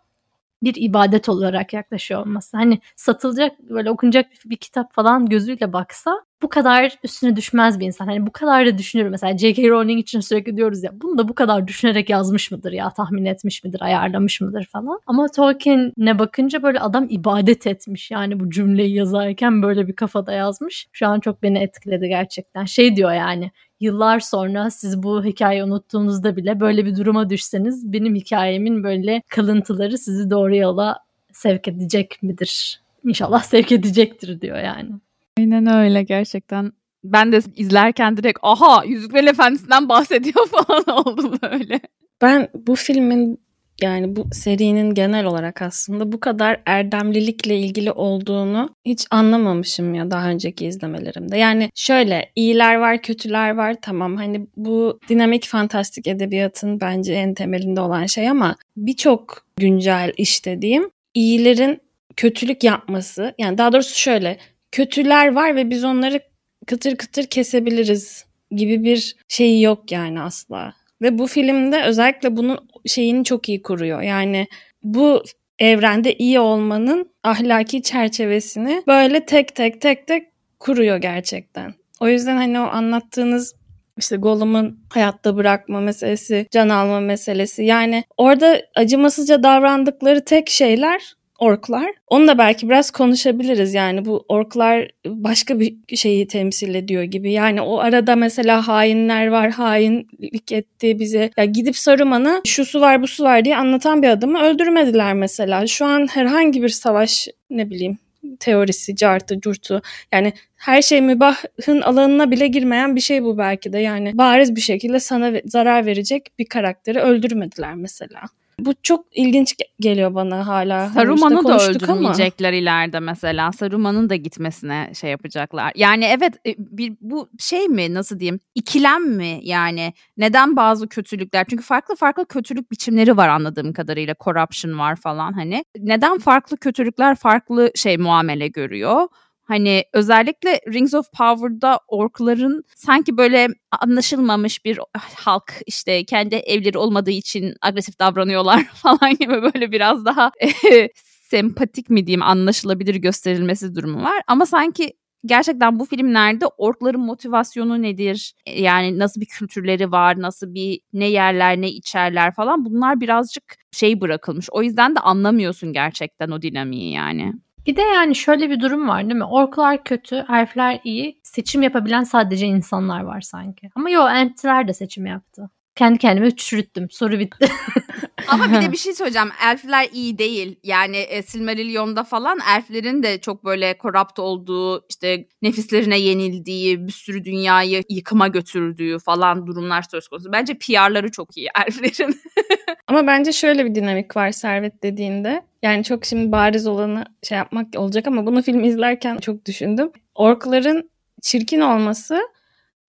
bir ibadet olarak yaklaşıyor olması. Hani satılacak böyle okunacak bir, kitap falan gözüyle baksa bu kadar üstüne düşmez bir insan. Hani bu kadar da düşünür. Mesela J.K. Rowling için sürekli diyoruz ya bunu da bu kadar düşünerek yazmış mıdır ya tahmin etmiş midir ayarlamış mıdır falan. Ama Tolkien'e bakınca böyle adam ibadet etmiş. Yani bu cümleyi yazarken böyle bir kafada yazmış. Şu an çok beni etkiledi gerçekten. Şey diyor yani yıllar sonra siz bu hikayeyi unuttuğunuzda bile böyle bir duruma düşseniz benim hikayemin böyle kalıntıları sizi doğru yola sevk edecek midir? İnşallah sevk edecektir diyor yani. Aynen öyle gerçekten. Ben de izlerken direkt aha Yüzüklerin Efendisi'nden bahsediyor falan oldum böyle. Ben bu filmin yani bu serinin genel olarak aslında bu kadar erdemlilikle ilgili olduğunu hiç anlamamışım ya daha önceki izlemelerimde. Yani şöyle iyiler var kötüler var tamam hani bu dinamik fantastik edebiyatın bence en temelinde olan şey ama birçok güncel işte diyeyim iyilerin kötülük yapması yani daha doğrusu şöyle kötüler var ve biz onları kıtır kıtır kesebiliriz gibi bir şey yok yani asla. Ve bu filmde özellikle bunun şeyini çok iyi kuruyor. Yani bu evrende iyi olmanın ahlaki çerçevesini böyle tek tek tek tek kuruyor gerçekten. O yüzden hani o anlattığınız işte Gollum'un hayatta bırakma meselesi, can alma meselesi. Yani orada acımasızca davrandıkları tek şeyler orklar. Onu da belki biraz konuşabiliriz yani bu orklar başka bir şeyi temsil ediyor gibi. Yani o arada mesela hainler var, hainlik etti bize. Ya gidip Saruman'a şu su var bu su var diye anlatan bir adamı öldürmediler mesela. Şu an herhangi bir savaş ne bileyim teorisi, cartı, curtu. Yani her şey mübahın alanına bile girmeyen bir şey bu belki de. Yani bariz bir şekilde sana zarar verecek bir karakteri öldürmediler mesela. Bu çok ilginç geliyor bana hala. Hani Saruman'ı işte da öldürmeyecekler ama. ileride mesela. Saruman'ın da gitmesine şey yapacaklar. Yani evet e, bir bu şey mi nasıl diyeyim? İkilem mi yani? Neden bazı kötülükler? Çünkü farklı farklı kötülük biçimleri var anladığım kadarıyla. Corruption var falan hani. Neden farklı kötülükler farklı şey muamele görüyor? Hani özellikle Rings of Power'da orkların sanki böyle anlaşılmamış bir halk işte kendi evleri olmadığı için agresif davranıyorlar falan gibi böyle biraz daha sempatik mi diyeyim anlaşılabilir gösterilmesi durumu var. Ama sanki gerçekten bu filmlerde orkların motivasyonu nedir? Yani nasıl bir kültürleri var, nasıl bir ne yerler, ne içerler falan bunlar birazcık şey bırakılmış. O yüzden de anlamıyorsun gerçekten o dinamiği yani. Bir de yani şöyle bir durum var değil mi? Orklar kötü, elfler iyi. Seçim yapabilen sadece insanlar var sanki. Ama yo entler de seçim yaptı. Kendi kendime çürüttüm. Soru bitti. Ama bir de bir şey söyleyeceğim. Elfler iyi değil. Yani e, Silmarillion'da falan elflerin de çok böyle korrupt olduğu, işte nefislerine yenildiği, bir sürü dünyayı yıkıma götürdüğü falan durumlar söz konusu. Bence PR'ları çok iyi elflerin. Ama bence şöyle bir dinamik var Servet dediğinde. Yani çok şimdi bariz olanı şey yapmak olacak ama bunu film izlerken çok düşündüm. Orkların çirkin olması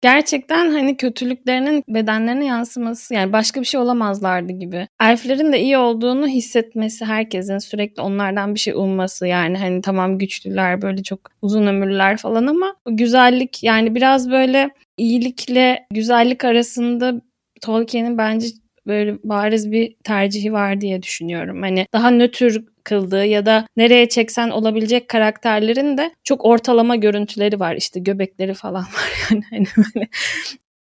gerçekten hani kötülüklerinin bedenlerine yansıması yani başka bir şey olamazlardı gibi. Elflerin de iyi olduğunu hissetmesi herkesin sürekli onlardan bir şey umması yani hani tamam güçlüler böyle çok uzun ömürlüler falan ama güzellik yani biraz böyle iyilikle güzellik arasında Tolkien'in bence böyle bariz bir tercihi var diye düşünüyorum. Hani daha nötr kıldığı ya da nereye çeksen olabilecek karakterlerin de çok ortalama görüntüleri var. İşte göbekleri falan var yani. Hani böyle.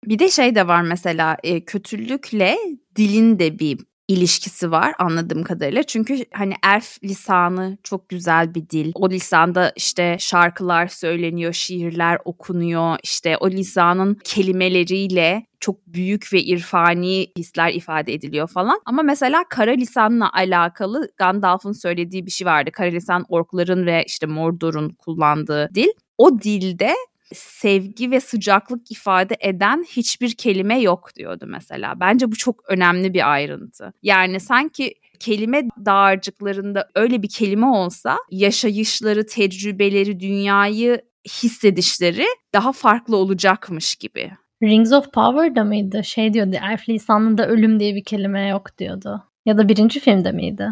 Bir de şey de var mesela e, kötülükle dilin de bir ilişkisi var anladığım kadarıyla. Çünkü hani elf lisanı çok güzel bir dil. O lisanda işte şarkılar söyleniyor, şiirler okunuyor. İşte o lisanın kelimeleriyle çok büyük ve irfani hisler ifade ediliyor falan. Ama mesela kara lisanla alakalı Gandalf'ın söylediği bir şey vardı. Kara lisan orkların ve işte Mordor'un kullandığı dil. O dilde sevgi ve sıcaklık ifade eden hiçbir kelime yok diyordu mesela. Bence bu çok önemli bir ayrıntı. Yani sanki kelime dağarcıklarında öyle bir kelime olsa yaşayışları, tecrübeleri, dünyayı hissedişleri daha farklı olacakmış gibi. Rings of Power'da mıydı? Şey diyordu, elf lisanında ölüm diye bir kelime yok diyordu. Ya da birinci filmde miydi?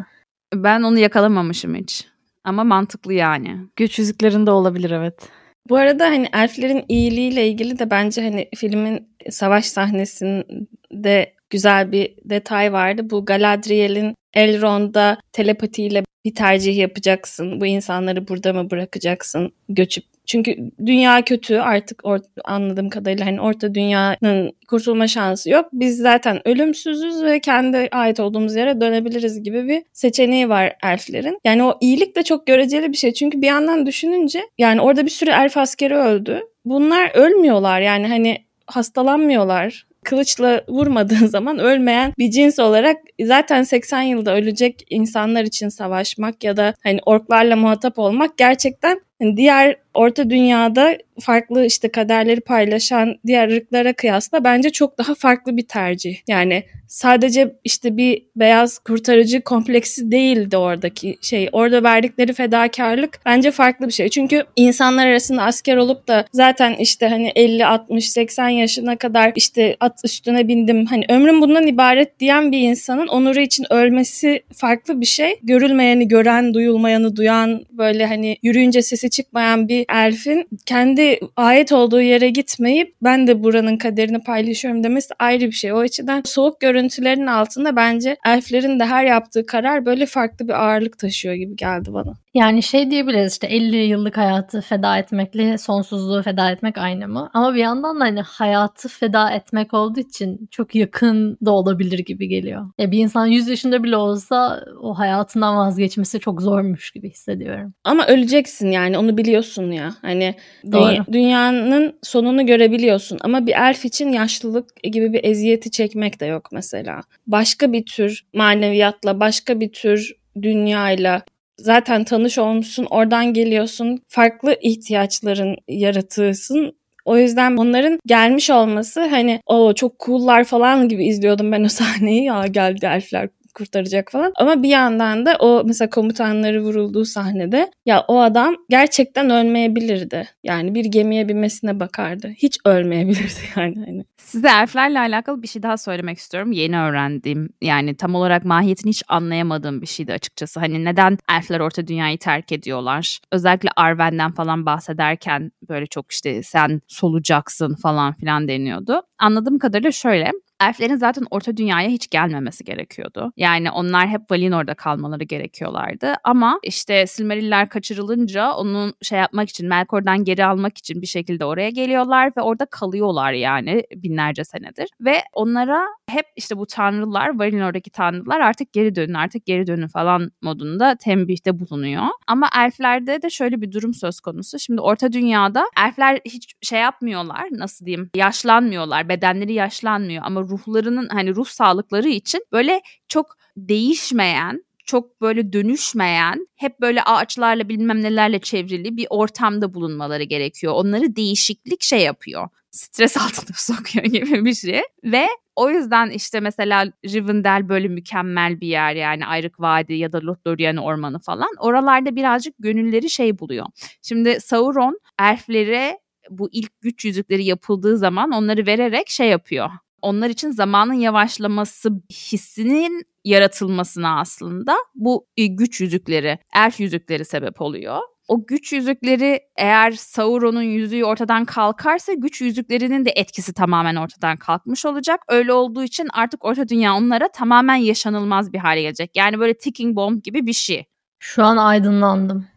Ben onu yakalamamışım hiç. Ama mantıklı yani. Güç yüzüklerinde olabilir evet. Bu arada hani elflerin iyiliğiyle ilgili de bence hani filmin savaş sahnesinde güzel bir detay vardı. Bu Galadriel'in Elrond'a telepatiyle bir tercih yapacaksın. Bu insanları burada mı bırakacaksın göçüp çünkü dünya kötü artık or- anladığım kadarıyla hani orta dünyanın kurtulma şansı yok. Biz zaten ölümsüzüz ve kendi ait olduğumuz yere dönebiliriz gibi bir seçeneği var elflerin. Yani o iyilik de çok göreceli bir şey. Çünkü bir yandan düşününce yani orada bir sürü elf askeri öldü. Bunlar ölmüyorlar yani hani hastalanmıyorlar kılıçla vurmadığın zaman ölmeyen bir cins olarak zaten 80 yılda ölecek insanlar için savaşmak ya da hani orklarla muhatap olmak gerçekten diğer orta dünyada farklı işte kaderleri paylaşan diğer ırklara kıyasla bence çok daha farklı bir tercih. Yani sadece işte bir beyaz kurtarıcı kompleksi değildi oradaki şey. Orada verdikleri fedakarlık bence farklı bir şey. Çünkü insanlar arasında asker olup da zaten işte hani 50, 60, 80 yaşına kadar işte at üstüne bindim. Hani ömrüm bundan ibaret diyen bir insanın onuru için ölmesi farklı bir şey. Görülmeyeni gören, duyulmayanı duyan, böyle hani yürüyünce sesi çıkmayan bir elfin kendi ait olduğu yere gitmeyip ben de buranın kaderini paylaşıyorum demesi ayrı bir şey. O açıdan soğuk görüntülerin altında bence elflerin de her yaptığı karar böyle farklı bir ağırlık taşıyor gibi geldi bana. Yani şey diyebiliriz işte 50 yıllık hayatı feda etmekle sonsuzluğu feda etmek aynı mı? Ama bir yandan da hani hayatı feda etmek olduğu için çok yakın da olabilir gibi geliyor. Ya bir insan 100 yaşında bile olsa o hayatından vazgeçmesi çok zormuş gibi hissediyorum. Ama öleceksin yani onu biliyorsun ya. Hani dü- dünyanın sonunu görebiliyorsun ama bir elf için yaşlılık gibi bir eziyeti çekmek de yok mesela. Başka bir tür maneviyatla, başka bir tür dünyayla zaten tanış olmuşsun, oradan geliyorsun, farklı ihtiyaçların yaratıyorsun. O yüzden onların gelmiş olması hani o çok cool'lar falan gibi izliyordum ben o sahneyi. Ya geldi elfler kurtaracak falan. Ama bir yandan da o mesela komutanları vurulduğu sahnede ya o adam gerçekten ölmeyebilirdi. Yani bir gemiye binmesine bakardı. Hiç ölmeyebilirdi yani. Hani. Size elflerle alakalı bir şey daha söylemek istiyorum. Yeni öğrendiğim yani tam olarak mahiyetini hiç anlayamadığım bir şeydi açıkçası. Hani neden elfler orta dünyayı terk ediyorlar? Özellikle Arwen'den falan bahsederken böyle çok işte sen solucaksın falan filan deniyordu. Anladığım kadarıyla şöyle elflerin zaten orta dünyaya hiç gelmemesi gerekiyordu. Yani onlar hep Valinor'da kalmaları gerekiyorlardı. Ama işte Silmariller kaçırılınca onun şey yapmak için Melkor'dan geri almak için bir şekilde oraya geliyorlar ve orada kalıyorlar yani binlerce senedir. Ve onlara hep işte bu tanrılar, Valinor'daki tanrılar artık geri dönün, artık geri dönün falan modunda tembihte bulunuyor. Ama elflerde de şöyle bir durum söz konusu. Şimdi orta dünyada elfler hiç şey yapmıyorlar, nasıl diyeyim, yaşlanmıyorlar, bedenleri yaşlanmıyor ama ruhlarının hani ruh sağlıkları için böyle çok değişmeyen çok böyle dönüşmeyen, hep böyle ağaçlarla bilmem nelerle çevrili bir ortamda bulunmaları gerekiyor. Onları değişiklik şey yapıyor. Stres altında sokuyor gibi bir şey. Ve o yüzden işte mesela Rivendell böyle mükemmel bir yer yani Ayrık Vadi ya da Lothlorien ormanı falan. Oralarda birazcık gönülleri şey buluyor. Şimdi Sauron elflere bu ilk güç yüzükleri yapıldığı zaman onları vererek şey yapıyor onlar için zamanın yavaşlaması hissinin yaratılmasına aslında bu e, güç yüzükleri, elf yüzükleri sebep oluyor. O güç yüzükleri eğer Sauron'un yüzüğü ortadan kalkarsa güç yüzüklerinin de etkisi tamamen ortadan kalkmış olacak. Öyle olduğu için artık Orta Dünya onlara tamamen yaşanılmaz bir hale gelecek. Yani böyle ticking bomb gibi bir şey. Şu an aydınlandım.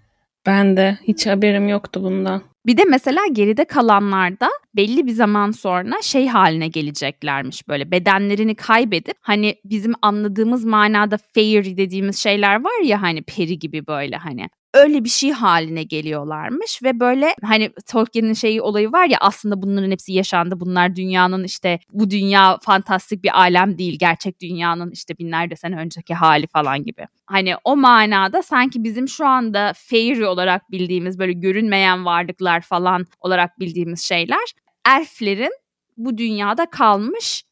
Ben de hiç haberim yoktu bundan. Bir de mesela geride kalanlarda belli bir zaman sonra şey haline geleceklermiş böyle bedenlerini kaybedip hani bizim anladığımız manada fairy dediğimiz şeyler var ya hani peri gibi böyle hani öyle bir şey haline geliyorlarmış ve böyle hani Tolkien'in şeyi olayı var ya aslında bunların hepsi yaşandı. Bunlar dünyanın işte bu dünya fantastik bir alem değil. Gerçek dünyanın işte binlerce sene önceki hali falan gibi. Hani o manada sanki bizim şu anda fairy olarak bildiğimiz böyle görünmeyen varlıklar falan olarak bildiğimiz şeyler elflerin bu dünyada kalmış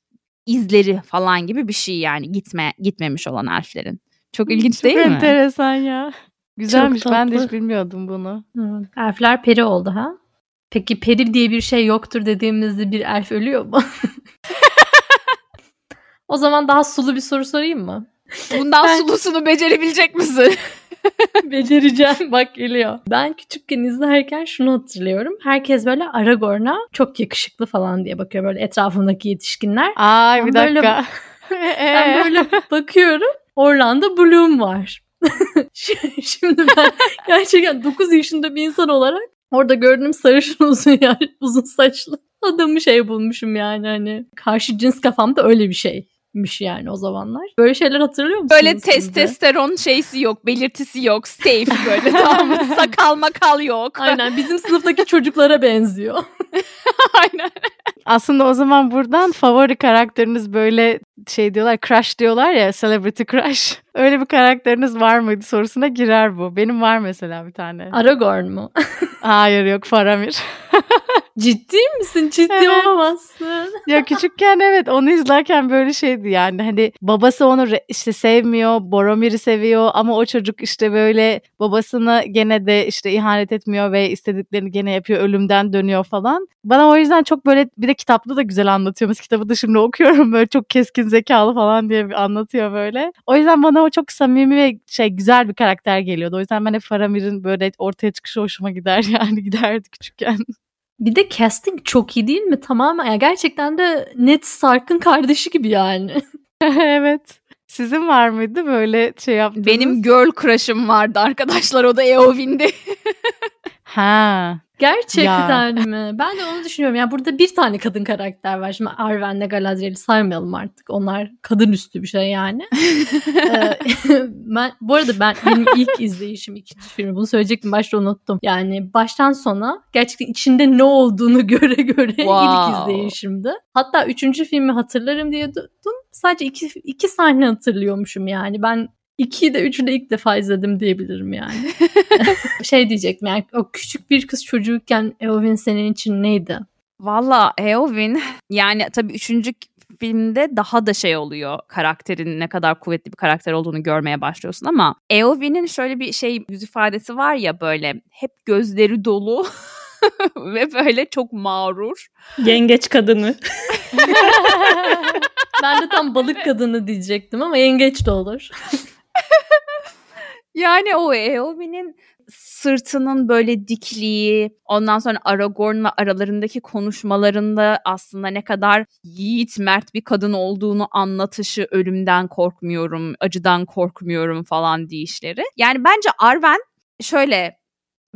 izleri falan gibi bir şey yani gitme gitmemiş olan elflerin. Çok ilginç Çok değil mi? enteresan ya. Güzelmiş Çok ben de hiç bilmiyordum bunu. Hı. Elfler peri oldu ha? Peki peri diye bir şey yoktur dediğimizde bir elf ölüyor mu? o zaman daha sulu bir soru sorayım mı? Bundan Ben- sulusunu becerebilecek misin? Becereceğim bak geliyor. Ben küçükken izlerken şunu hatırlıyorum. Herkes böyle Aragorn'a çok yakışıklı falan diye bakıyor böyle etrafındaki yetişkinler. Ay Ben bir böyle- dakika. Ben Ee? böyle bakıyorum. Orlando Bloom var. Şimdi ben gerçekten 9 yaşında bir insan olarak orada gördüğüm sarışın uzun yer, uzun saçlı adamı şey bulmuşum yani hani karşı cins kafamda öyle bir şeymiş yani o zamanlar. Böyle şeyler hatırlıyor musunuz? Böyle de? testosteron şeysi yok, belirtisi yok, safe böyle tamam mı? Sakal makal yok. Aynen bizim sınıftaki çocuklara benziyor. Aynen. Aslında o zaman buradan favori karakteriniz böyle şey diyorlar crush diyorlar ya celebrity crush. Öyle bir karakteriniz var mıydı sorusuna girer bu. Benim var mesela bir tane. Aragorn mu? Hayır yok Faramir. Ciddi misin? Ciddi Evet. olamazsın. ya küçükken evet onu izlerken böyle şeydi yani hani babası onu işte sevmiyor Boromir'i seviyor ama o çocuk işte böyle babasını gene de işte ihanet etmiyor ve istediklerini gene yapıyor ölümden dönüyor falan. Bana o yüzden çok böyle bir de kitapta da güzel anlatıyor. Mesela kitabı da şimdi okuyorum böyle çok keskin zekalı falan diye anlatıyor böyle. O yüzden bana o çok samimi ve şey güzel bir karakter geliyordu. O yüzden ben hep Faramir'in böyle ortaya çıkışı hoşuma gider yani giderdi küçükken. Bir de casting çok iyi değil mi? Tamamen ya gerçekten de Ned Stark'ın kardeşi gibi yani. evet. Sizin var mıydı böyle şey yaptığınız? Benim girl crush'ım vardı arkadaşlar o da Eowyn'di. Ha. Gerçekten mi? Ben de onu düşünüyorum. Yani burada bir tane kadın karakter var. Şimdi Arwen'le Galadriel'i saymayalım artık. Onlar kadın üstü bir şey yani. Ee, ben, bu arada ben benim ilk izleyişim ikinci filmi. Bunu söyleyecektim başta unuttum. Yani baştan sona gerçekten içinde ne olduğunu göre göre ilk Wow. izleyişimdi. Hatta üçüncü filmi hatırlarım diye durdum. Sadece iki, iki sahne hatırlıyormuşum yani. Ben 2'yi de 3'ü de ilk defa izledim diyebilirim yani. şey diyecektim yani o küçük bir kız çocukken Eowyn senin için neydi? Valla Eowyn yani tabii üçüncü filmde daha da şey oluyor karakterin ne kadar kuvvetli bir karakter olduğunu görmeye başlıyorsun ama Eowyn'in şöyle bir şey yüz ifadesi var ya böyle hep gözleri dolu ve böyle çok mağrur. Yengeç kadını. ben de tam balık kadını diyecektim ama yengeç de olur. Yani o Eowyn'in sırtının böyle dikliği, ondan sonra Aragorn'la aralarındaki konuşmalarında aslında ne kadar yiğit, mert bir kadın olduğunu anlatışı, ölümden korkmuyorum, acıdan korkmuyorum falan deyişleri. Yani bence Arwen şöyle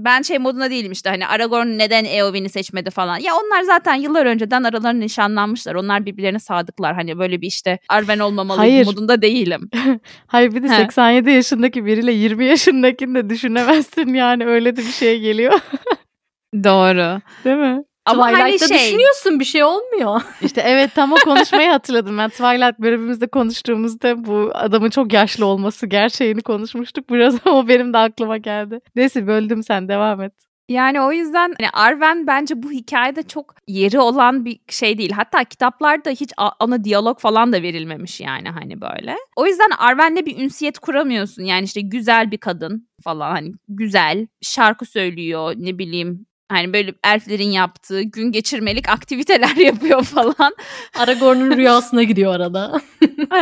ben şey moduna değilim işte hani Aragorn neden Eowyn'i seçmedi falan. Ya onlar zaten yıllar önceden aralarında nişanlanmışlar. Onlar birbirlerine sadıklar. Hani böyle bir işte Arwen olmamalıyım Hayır. modunda değilim. Hayır bir de He. 87 yaşındaki biriyle 20 yaşındakini de düşünemezsin yani öyle de bir şey geliyor. Doğru. Değil mi? Ama Twilight'ta şey... düşünüyorsun bir şey olmuyor. İşte evet tam o konuşmayı hatırladım. Ben Twilight bölümümüzde konuştuğumuzda bu adamın çok yaşlı olması gerçeğini konuşmuştuk. Biraz o benim de aklıma geldi. Neyse böldüm sen devam et. Yani o yüzden hani Arwen bence bu hikayede çok yeri olan bir şey değil. Hatta kitaplarda hiç ana diyalog falan da verilmemiş yani hani böyle. O yüzden Arwen'le bir ünsiyet kuramıyorsun. Yani işte güzel bir kadın falan hani güzel şarkı söylüyor ne bileyim Hani böyle elflerin yaptığı gün geçirmelik aktiviteler yapıyor falan. Aragorn'un rüyasına giriyor arada.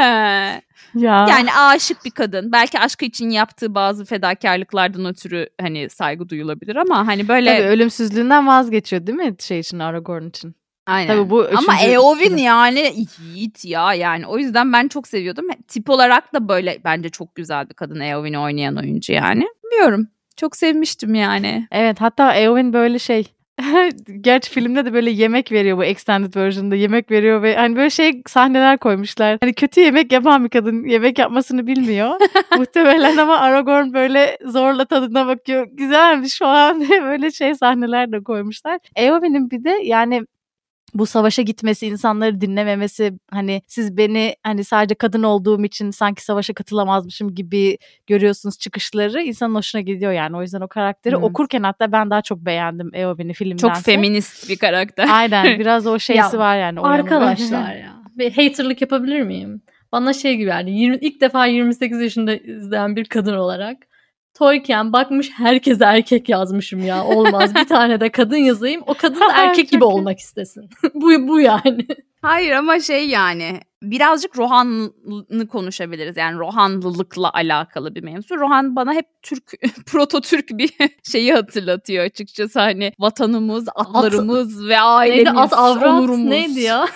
ya. Yani aşık bir kadın. Belki aşkı için yaptığı bazı fedakarlıklardan ötürü hani saygı duyulabilir ama hani böyle... Tabii ölümsüzlüğünden vazgeçiyor değil mi şey için Aragorn için? Aynen. Tabii bu Ama Eowyn yani yiğit ya yani. O yüzden ben çok seviyordum. Tip olarak da böyle bence çok güzel bir kadın Eowyn'i oynayan oyuncu yani. Bilmiyorum. Çok sevmiştim yani. Evet hatta Eowyn böyle şey Gerçi filmde de böyle yemek veriyor bu extended version'da yemek veriyor ve hani böyle şey sahneler koymuşlar. Hani kötü yemek yapan bir kadın yemek yapmasını bilmiyor. Muhtemelen ama Aragorn böyle zorla tadına bakıyor. Güzelmiş falan diye böyle şey sahneler de koymuşlar. Eowyn'in bir de yani bu savaşa gitmesi, insanları dinlememesi, hani siz beni hani sadece kadın olduğum için sanki savaşa katılamazmışım gibi görüyorsunuz çıkışları insanın hoşuna gidiyor yani. O yüzden o karakteri hmm. okurken hatta ben daha çok beğendim Eowyn'i filmden. Çok feminist bir karakter. Aynen biraz o şeysi ya, var yani. Arkadaşlar ya. Bir haterlık yapabilir miyim? Bana şey gibi yani 20, ilk defa 28 yaşında izleyen bir kadın olarak toyken bakmış herkese erkek yazmışım ya olmaz bir tane de kadın yazayım o kadın da erkek gibi olmak istesin. bu bu yani. Hayır ama şey yani birazcık Rohan'ı konuşabiliriz. Yani Rohanlılıkla alakalı bir mevzu. Rohan bana hep Türk, proto Türk bir şeyi hatırlatıyor açıkçası. Hani vatanımız, atlarımız at, ve ailemiz, neydi, at, avrat, onurumuz. Neydi ya?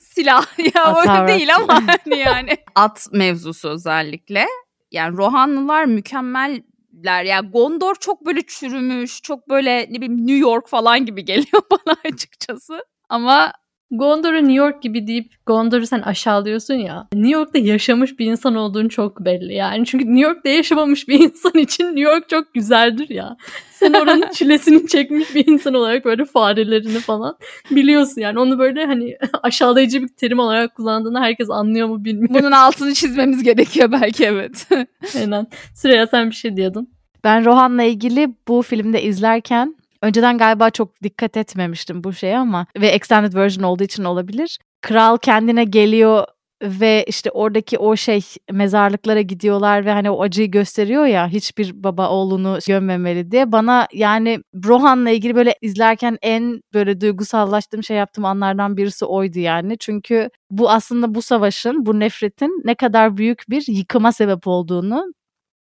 Silah ya at, öyle avrat. değil ama hani yani. At mevzusu özellikle. Yani Rohanlılar mükemmel ler. Yani Gondor çok böyle çürümüş, çok böyle ne bileyim New York falan gibi geliyor bana açıkçası. Ama Gondor'u New York gibi deyip Gondor'u sen aşağılıyorsun ya. New York'ta yaşamış bir insan olduğunu çok belli yani. Çünkü New York'ta yaşamamış bir insan için New York çok güzeldir ya. Sen oranın çilesini çekmiş bir insan olarak böyle farelerini falan biliyorsun yani. Onu böyle hani aşağılayıcı bir terim olarak kullandığını herkes anlıyor mu bilmiyorum. Bunun altını çizmemiz gerekiyor belki evet. Aynen. Süreyya sen bir şey diyordun. Ben Rohan'la ilgili bu filmde izlerken Önceden galiba çok dikkat etmemiştim bu şeye ama ve extended version olduğu için olabilir. Kral kendine geliyor ve işte oradaki o şey mezarlıklara gidiyorlar ve hani o acıyı gösteriyor ya hiçbir baba oğlunu gömmemeli diye bana yani Rohan'la ilgili böyle izlerken en böyle duygusallaştığım şey yaptığım anlardan birisi oydu yani. Çünkü bu aslında bu savaşın, bu nefretin ne kadar büyük bir yıkıma sebep olduğunu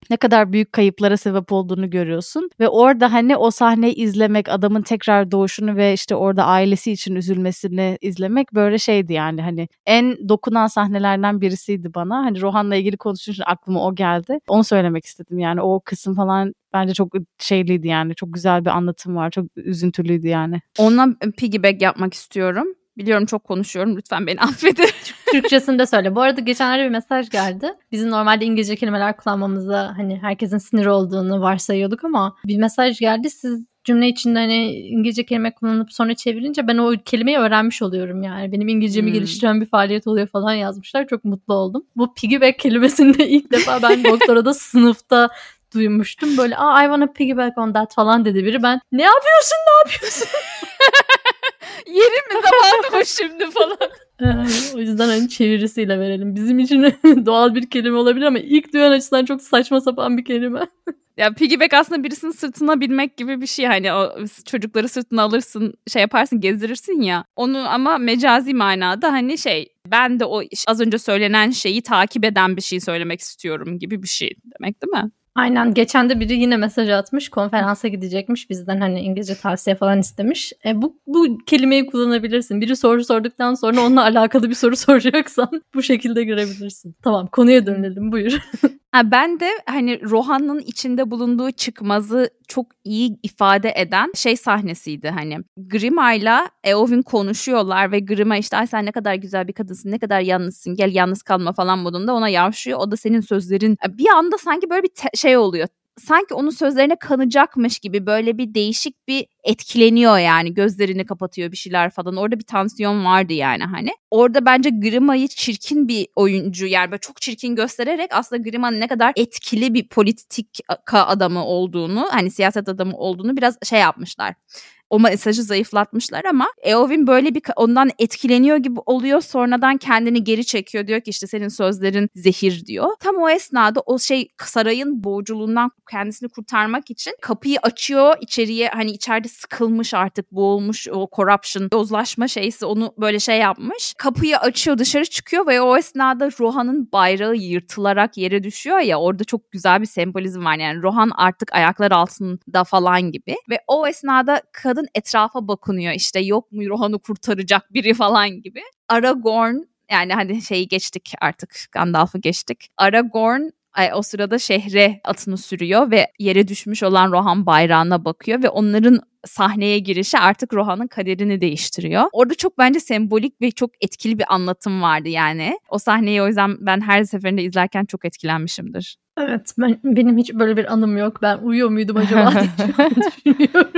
ne kadar büyük kayıplara sebep olduğunu görüyorsun ve orada hani o sahneyi izlemek, adamın tekrar doğuşunu ve işte orada ailesi için üzülmesini izlemek böyle şeydi yani hani en dokunan sahnelerden birisiydi bana. Hani Rohan'la ilgili konuşunca aklıma o geldi. Onu söylemek istedim yani o kısım falan bence çok şeyliydi yani. Çok güzel bir anlatım var. Çok üzüntülüydü yani. Ondan piggyback yapmak istiyorum. Biliyorum çok konuşuyorum. Lütfen beni affedin. Türkçesini de söyle. Bu arada geçenlerde bir mesaj geldi. Bizim normalde İngilizce kelimeler kullanmamıza hani herkesin sinir olduğunu varsayıyorduk ama bir mesaj geldi. Siz cümle içinde hani İngilizce kelime kullanıp sonra çevirince ben o kelimeyi öğrenmiş oluyorum yani. Benim İngilizcemi hmm. geliştiren bir faaliyet oluyor falan yazmışlar. Çok mutlu oldum. Bu piggyback kelimesini de ilk defa ben doktorada sınıfta duymuştum. Böyle Aa, I wanna piggyback on that falan dedi biri. Ben ne yapıyorsun ne yapıyorsun? Yerim mi zamanı mı şimdi falan. o yüzden hani çevirisiyle verelim. Bizim için doğal bir kelime olabilir ama ilk duyan açısından çok saçma sapan bir kelime. Ya piggyback aslında birisinin sırtına binmek gibi bir şey. Hani o çocukları sırtına alırsın, şey yaparsın, gezdirirsin ya. Onu ama mecazi manada hani şey ben de o az önce söylenen şeyi takip eden bir şey söylemek istiyorum gibi bir şey demek değil mi? Aynen geçen de biri yine mesaj atmış konferansa gidecekmiş bizden hani İngilizce tavsiye falan istemiş. E, bu, bu kelimeyi kullanabilirsin. Biri soru sorduktan sonra onunla alakalı bir soru soracaksan bu şekilde girebilirsin. Tamam konuya dönelim buyur. Ha, ben de hani Rohan'ın içinde bulunduğu çıkmazı çok iyi ifade eden şey sahnesiydi hani. Grima'yla Eowyn konuşuyorlar ve Grima işte ay sen ne kadar güzel bir kadınsın ne kadar yalnızsın gel yalnız kalma falan modunda ona yavşıyor. O da senin sözlerin bir anda sanki böyle bir şey oluyor sanki onun sözlerine kanacakmış gibi böyle bir değişik bir etkileniyor yani gözlerini kapatıyor bir şeyler falan. Orada bir tansiyon vardı yani hani. Orada bence Grima'yı çirkin bir oyuncu yani böyle çok çirkin göstererek aslında Grima'nın ne kadar etkili bir politik adamı olduğunu hani siyaset adamı olduğunu biraz şey yapmışlar o mesajı zayıflatmışlar ama Eowyn böyle bir ondan etkileniyor gibi oluyor. Sonradan kendini geri çekiyor. Diyor ki işte senin sözlerin zehir diyor. Tam o esnada o şey sarayın boğuculuğundan kendisini kurtarmak için kapıyı açıyor. içeriye hani içeride sıkılmış artık boğulmuş o corruption, yozlaşma şeysi onu böyle şey yapmış. Kapıyı açıyor dışarı çıkıyor ve o esnada Rohan'ın bayrağı yırtılarak yere düşüyor ya orada çok güzel bir sembolizm var. Yani Rohan artık ayaklar altında falan gibi ve o esnada kadın etrafa bakınıyor işte yok mu Rohan'ı kurtaracak biri falan gibi. Aragorn yani hani şeyi geçtik artık Gandalf'ı geçtik. Aragorn o sırada şehre atını sürüyor ve yere düşmüş olan Rohan bayrağına bakıyor ve onların sahneye girişi artık Rohan'ın kaderini değiştiriyor. Orada çok bence sembolik ve çok etkili bir anlatım vardı yani. O sahneyi o yüzden ben her seferinde izlerken çok etkilenmişimdir. Evet ben benim hiç böyle bir anım yok. Ben uyuyor muydum acaba diye düşünüyorum.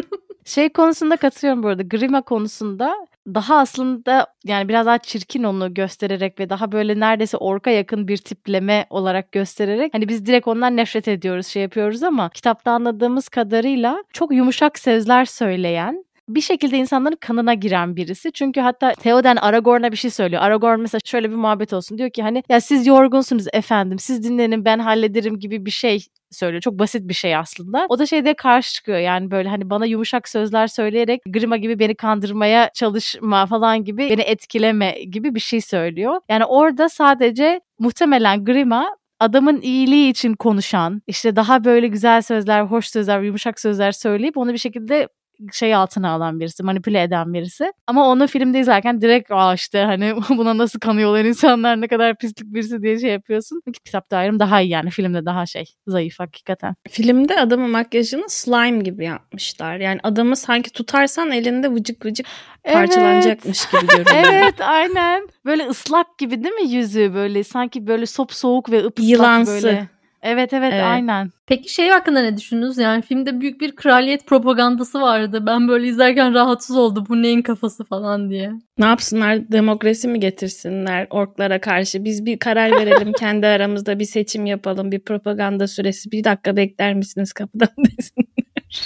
Şey konusunda katılıyorum bu arada. Grima konusunda daha aslında yani biraz daha çirkin onu göstererek ve daha böyle neredeyse orka yakın bir tipleme olarak göstererek hani biz direkt ondan nefret ediyoruz şey yapıyoruz ama kitapta anladığımız kadarıyla çok yumuşak sözler söyleyen bir şekilde insanların kanına giren birisi. Çünkü hatta Theoden Aragorn'a bir şey söylüyor. Aragorn mesela şöyle bir muhabbet olsun. Diyor ki hani ya siz yorgunsunuz efendim. Siz dinlenin ben hallederim gibi bir şey söylüyor. Çok basit bir şey aslında. O da şeyde karşı çıkıyor yani böyle hani bana yumuşak sözler söyleyerek Grima gibi beni kandırmaya çalışma falan gibi beni etkileme gibi bir şey söylüyor. Yani orada sadece muhtemelen Grima adamın iyiliği için konuşan, işte daha böyle güzel sözler, hoş sözler, yumuşak sözler söyleyip onu bir şekilde şey altına alan birisi, manipüle eden birisi. Ama onu filmde izlerken direkt aa işte hani buna nasıl kanıyorlar insanlar ne kadar pislik birisi diye şey yapıyorsun. Kitapta ayrım daha iyi yani filmde daha şey zayıf hakikaten. Filmde adamın makyajını slime gibi yapmışlar. Yani adamı sanki tutarsan elinde vıcık vıcık parçalanacakmış evet. gibi görünüyor. evet aynen. Böyle ıslak gibi değil mi yüzü böyle sanki böyle sop soğuk ve ıpıslak Yılansı. böyle. Evet, evet evet aynen. Peki şey hakkında ne düşündünüz? Yani filmde büyük bir kraliyet propagandası vardı. Ben böyle izlerken rahatsız oldu. Bu neyin kafası falan diye. Ne yapsınlar? Demokrasi mi getirsinler orklara karşı? Biz bir karar verelim kendi aramızda bir seçim yapalım. Bir propaganda süresi. Bir dakika bekler misiniz kapıdan desin.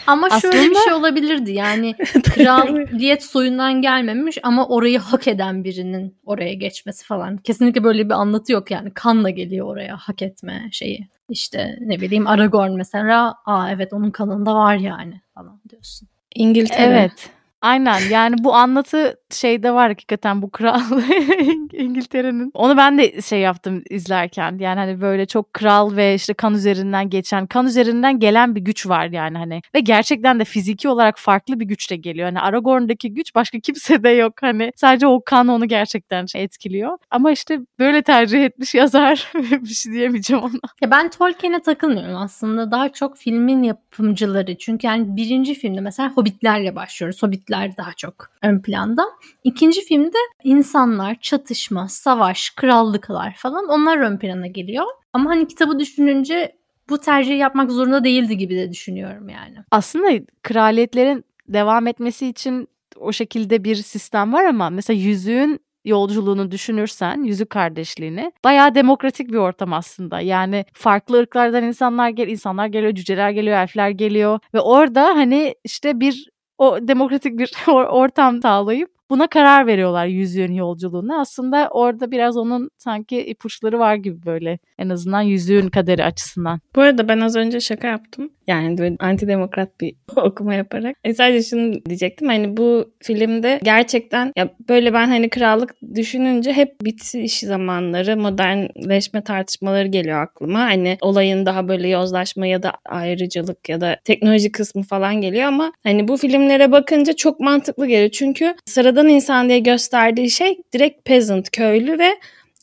Ama Aslında... şöyle bir şey olabilirdi yani kraliyet soyundan gelmemiş ama orayı hak eden birinin oraya geçmesi falan. Kesinlikle böyle bir anlatı yok yani kanla geliyor oraya hak etme şeyi. İşte ne bileyim Aragorn mesela aa evet onun kanında var yani falan diyorsun. İngiltere. Evet. Aynen yani bu anlatı şeyde var hakikaten bu kral İngiltere'nin. Onu ben de şey yaptım izlerken yani hani böyle çok kral ve işte kan üzerinden geçen kan üzerinden gelen bir güç var yani hani ve gerçekten de fiziki olarak farklı bir güçle geliyor. Hani Aragorn'daki güç başka kimse de yok hani sadece o kan onu gerçekten şey etkiliyor. Ama işte böyle tercih etmiş yazar bir şey diyemeyeceğim ona. Ya ben Tolkien'e takılmıyorum aslında daha çok filmin yapımcıları çünkü yani birinci filmde mesela Hobbitlerle başlıyoruz. Hobbitler daha çok ön planda. İkinci filmde insanlar, çatışma, savaş, krallıklar falan onlar ön plana geliyor. Ama hani kitabı düşününce bu tercihi yapmak zorunda değildi gibi de düşünüyorum yani. Aslında kraliyetlerin devam etmesi için o şekilde bir sistem var ama mesela yüzüğün yolculuğunu düşünürsen, yüzük kardeşliğini bayağı demokratik bir ortam aslında. Yani farklı ırklardan insanlar gel, insanlar geliyor, cüceler geliyor, elfler geliyor ve orada hani işte bir o demokratik bir ortam sağlayıp buna karar veriyorlar yüzüğün yolculuğuna. Aslında orada biraz onun sanki ipuçları var gibi böyle en azından yüzüğün kaderi açısından. Bu arada ben az önce şaka yaptım. Yani böyle antidemokrat bir okuma yaparak. E sadece şunu diyecektim. Hani bu filmde gerçekten ya böyle ben hani krallık düşününce hep bitiş zamanları, modernleşme tartışmaları geliyor aklıma. Hani olayın daha böyle yozlaşma ya da ayrıcalık ya da teknoloji kısmı falan geliyor ama hani bu filmlere bakınca çok mantıklı geliyor. Çünkü sıradan insan diye gösterdiği şey direkt peasant, köylü ve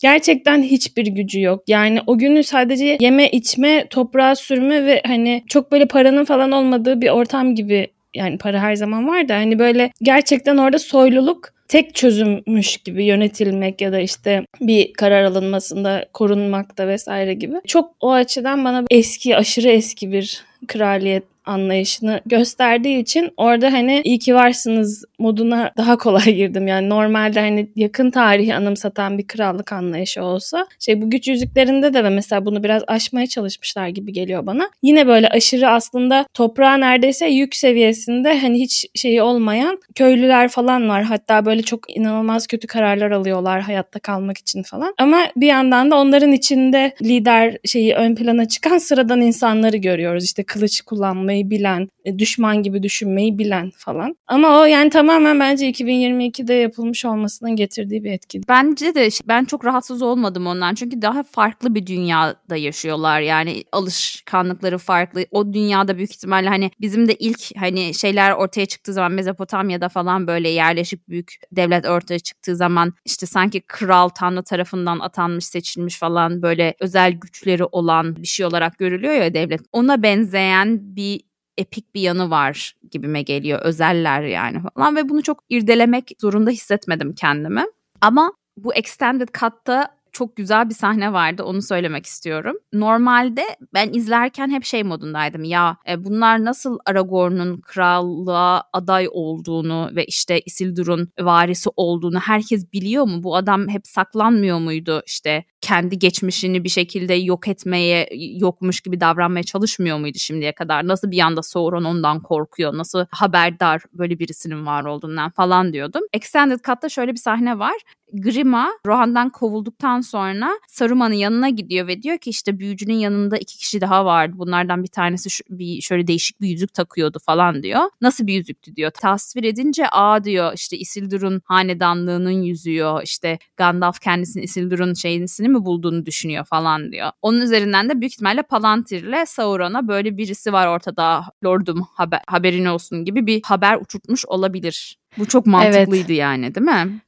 gerçekten hiçbir gücü yok. Yani o günü sadece yeme içme, toprağa sürme ve hani çok böyle paranın falan olmadığı bir ortam gibi yani para her zaman var da hani böyle gerçekten orada soyluluk tek çözümmüş gibi yönetilmek ya da işte bir karar alınmasında korunmakta vesaire gibi. Çok o açıdan bana eski aşırı eski bir kraliyet anlayışını gösterdiği için orada hani iyi ki varsınız moduna daha kolay girdim. Yani normalde hani yakın tarihi anımsatan bir krallık anlayışı olsa şey bu güç yüzüklerinde de ve mesela bunu biraz aşmaya çalışmışlar gibi geliyor bana. Yine böyle aşırı aslında toprağa neredeyse yük seviyesinde hani hiç şeyi olmayan köylüler falan var. Hatta böyle çok inanılmaz kötü kararlar alıyorlar hayatta kalmak için falan. Ama bir yandan da onların içinde lider şeyi ön plana çıkan sıradan insanları görüyoruz. İşte kılıç kullanmayı bilen, e, düşman gibi düşünmeyi bilen falan. Ama o yani tamamen bence 2022'de yapılmış olmasının getirdiği bir etki. Bence de ben çok rahatsız olmadım ondan. Çünkü daha farklı bir dünyada yaşıyorlar. Yani alışkanlıkları farklı. O dünyada büyük ihtimalle hani bizim de ilk hani şeyler ortaya çıktığı zaman Mezopotamya'da falan böyle yerleşik büyük devlet ortaya çıktığı zaman işte sanki kral tanrı tarafından atanmış seçilmiş falan böyle özel güçleri olan bir şey olarak görülüyor ya devlet. Ona benzeyen bir epik bir yanı var gibime geliyor. Özeller yani falan ve bunu çok irdelemek zorunda hissetmedim kendimi. Ama bu extended cut'ta çok güzel bir sahne vardı onu söylemek istiyorum. Normalde ben izlerken hep şey modundaydım ya e, bunlar nasıl Aragorn'un krallığa aday olduğunu ve işte Isildur'un varisi olduğunu herkes biliyor mu? Bu adam hep saklanmıyor muydu işte kendi geçmişini bir şekilde yok etmeye yokmuş gibi davranmaya çalışmıyor muydu şimdiye kadar? Nasıl bir anda Sauron ondan korkuyor? Nasıl haberdar böyle birisinin var olduğundan falan diyordum. Extended Cut'ta şöyle bir sahne var. Grima Rohan'dan kovulduktan sonra Saruman'ın yanına gidiyor ve diyor ki işte büyücünün yanında iki kişi daha vardı. Bunlardan bir tanesi şu, bir şöyle değişik bir yüzük takıyordu falan diyor. Nasıl bir yüzüktü diyor. Tasvir edince aa diyor işte Isildur'un hanedanlığının yüzüğü işte Gandalf kendisini Isildur'un şeyini mi bulduğunu düşünüyor falan diyor. Onun üzerinden de büyük ihtimalle Palantir'le Sauron'a böyle birisi var ortada lordum haber, haberin olsun gibi bir haber uçurtmuş olabilir. Bu çok mantıklıydı evet. yani değil mi?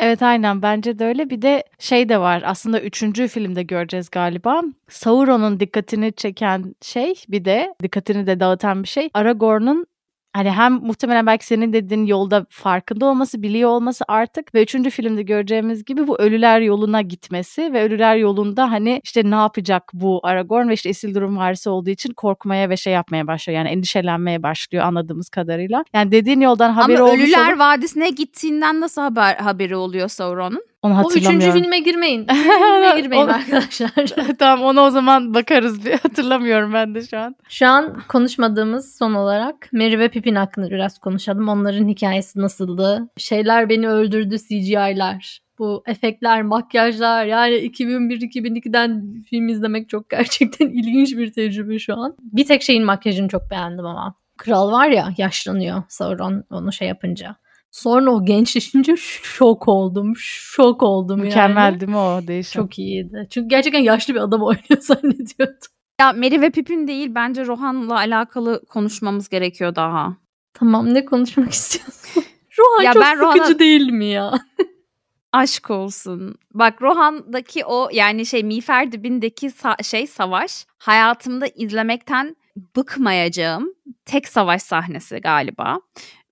Evet aynen bence de öyle. Bir de şey de var aslında üçüncü filmde göreceğiz galiba. Sauron'un dikkatini çeken şey bir de dikkatini de dağıtan bir şey Aragorn'un Hani hem muhtemelen belki senin dediğin yolda farkında olması, biliyor olması artık ve üçüncü filmde göreceğimiz gibi bu ölüler yoluna gitmesi ve ölüler yolunda hani işte ne yapacak bu Aragorn ve işte Isildur'un varisi olduğu için korkmaya ve şey yapmaya başlıyor. Yani endişelenmeye başlıyor anladığımız kadarıyla. Yani dediğin yoldan haberi Ama olmuş Ölüler olup... Vadisi'ne gittiğinden nasıl haber haberi oluyor Sauron'un? Onu hatırlamıyorum. O üçüncü filme girmeyin. filme girmeyin arkadaşlar. tamam ona o zaman bakarız bir hatırlamıyorum ben de şu an. Şu an konuşmadığımız son olarak Merry ve Pippin hakkında biraz konuşalım. Onların hikayesi nasıldı? Şeyler beni öldürdü CGI'ler. Bu efektler, makyajlar yani 2001-2002'den film izlemek çok gerçekten ilginç bir tecrübe şu an. Bir tek şeyin makyajını çok beğendim ama. Kral var ya yaşlanıyor Sauron onu şey yapınca. Sonra o gençleşince şok oldum. Şok oldum Mükemmel yani. değil mi o değişim? Çok iyiydi. Çünkü gerçekten yaşlı bir adam oynuyor zannediyordum. Ya Mary ve Pippin değil bence Rohan'la alakalı konuşmamız gerekiyor daha. Tamam ne konuşmak istiyorsun? Rohan ya çok ben sıkıcı Rohan'a... değil mi ya? Aşk olsun. Bak Rohan'daki o yani şey Miğfer dibindeki sa- şey savaş hayatımda izlemekten bıkmayacağım tek savaş sahnesi galiba.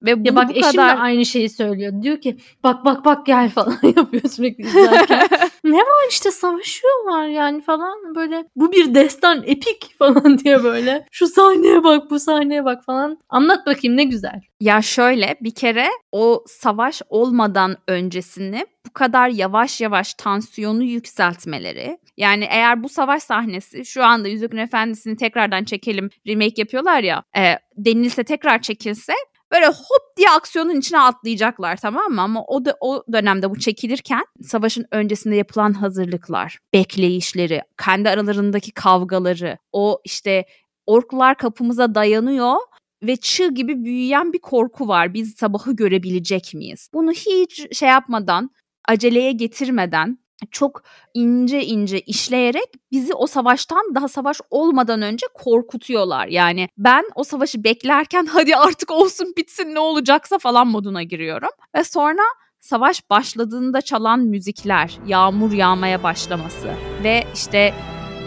Ve ya bak bu eşim kadar... de aynı şeyi söylüyor. Diyor ki bak bak bak gel falan yapıyor sürekli izlerken. ne var işte savaşıyorlar yani falan böyle bu bir destan epik falan diye böyle. Şu sahneye bak bu sahneye bak falan. Anlat bakayım ne güzel. Ya şöyle bir kere o savaş olmadan öncesini bu kadar yavaş yavaş tansiyonu yükseltmeleri. Yani eğer bu savaş sahnesi şu anda Yüzüklerin Efendisi'ni tekrardan çekelim remake yapıyorlar ya e, denilse tekrar çekilse böyle hop diye aksiyonun içine atlayacaklar tamam mı? Ama o da o dönemde bu çekilirken savaşın öncesinde yapılan hazırlıklar, bekleyişleri, kendi aralarındaki kavgaları, o işte orklar kapımıza dayanıyor ve çığ gibi büyüyen bir korku var. Biz sabahı görebilecek miyiz? Bunu hiç şey yapmadan, aceleye getirmeden çok ince ince işleyerek bizi o savaştan daha savaş olmadan önce korkutuyorlar. Yani ben o savaşı beklerken hadi artık olsun bitsin ne olacaksa falan moduna giriyorum. Ve sonra savaş başladığında çalan müzikler, yağmur yağmaya başlaması ve işte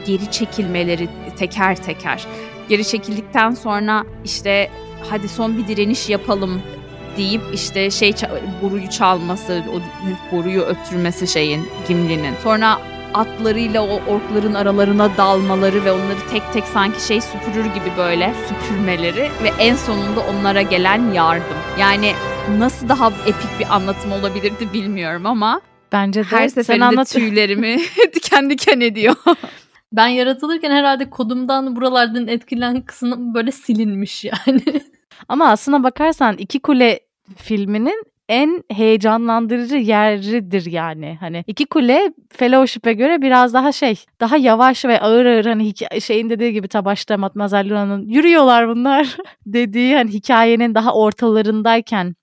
geri çekilmeleri teker teker. Geri çekildikten sonra işte hadi son bir direniş yapalım deyip işte şey boruyu çalması, o boruyu öttürmesi şeyin Gimli'nin. Sonra atlarıyla o orkların aralarına dalmaları ve onları tek tek sanki şey süpürür gibi böyle süpürmeleri ve en sonunda onlara gelen yardım. Yani nasıl daha epik bir anlatım olabilirdi bilmiyorum ama bence de her seferinde anlat- tüylerimi diken diken ediyor. Ben yaratılırken herhalde kodumdan buralardan etkilenen kısım böyle silinmiş yani. Ama aslına bakarsan iki kule filminin en heyecanlandırıcı yeridir yani. Hani iki kule Fellowship'e göre biraz daha şey, daha yavaş ve ağır ağır hani şeyin dediği gibi Tabaş'ta Matmazel Luna'nın yürüyorlar bunlar dediği hani hikayenin daha ortalarındayken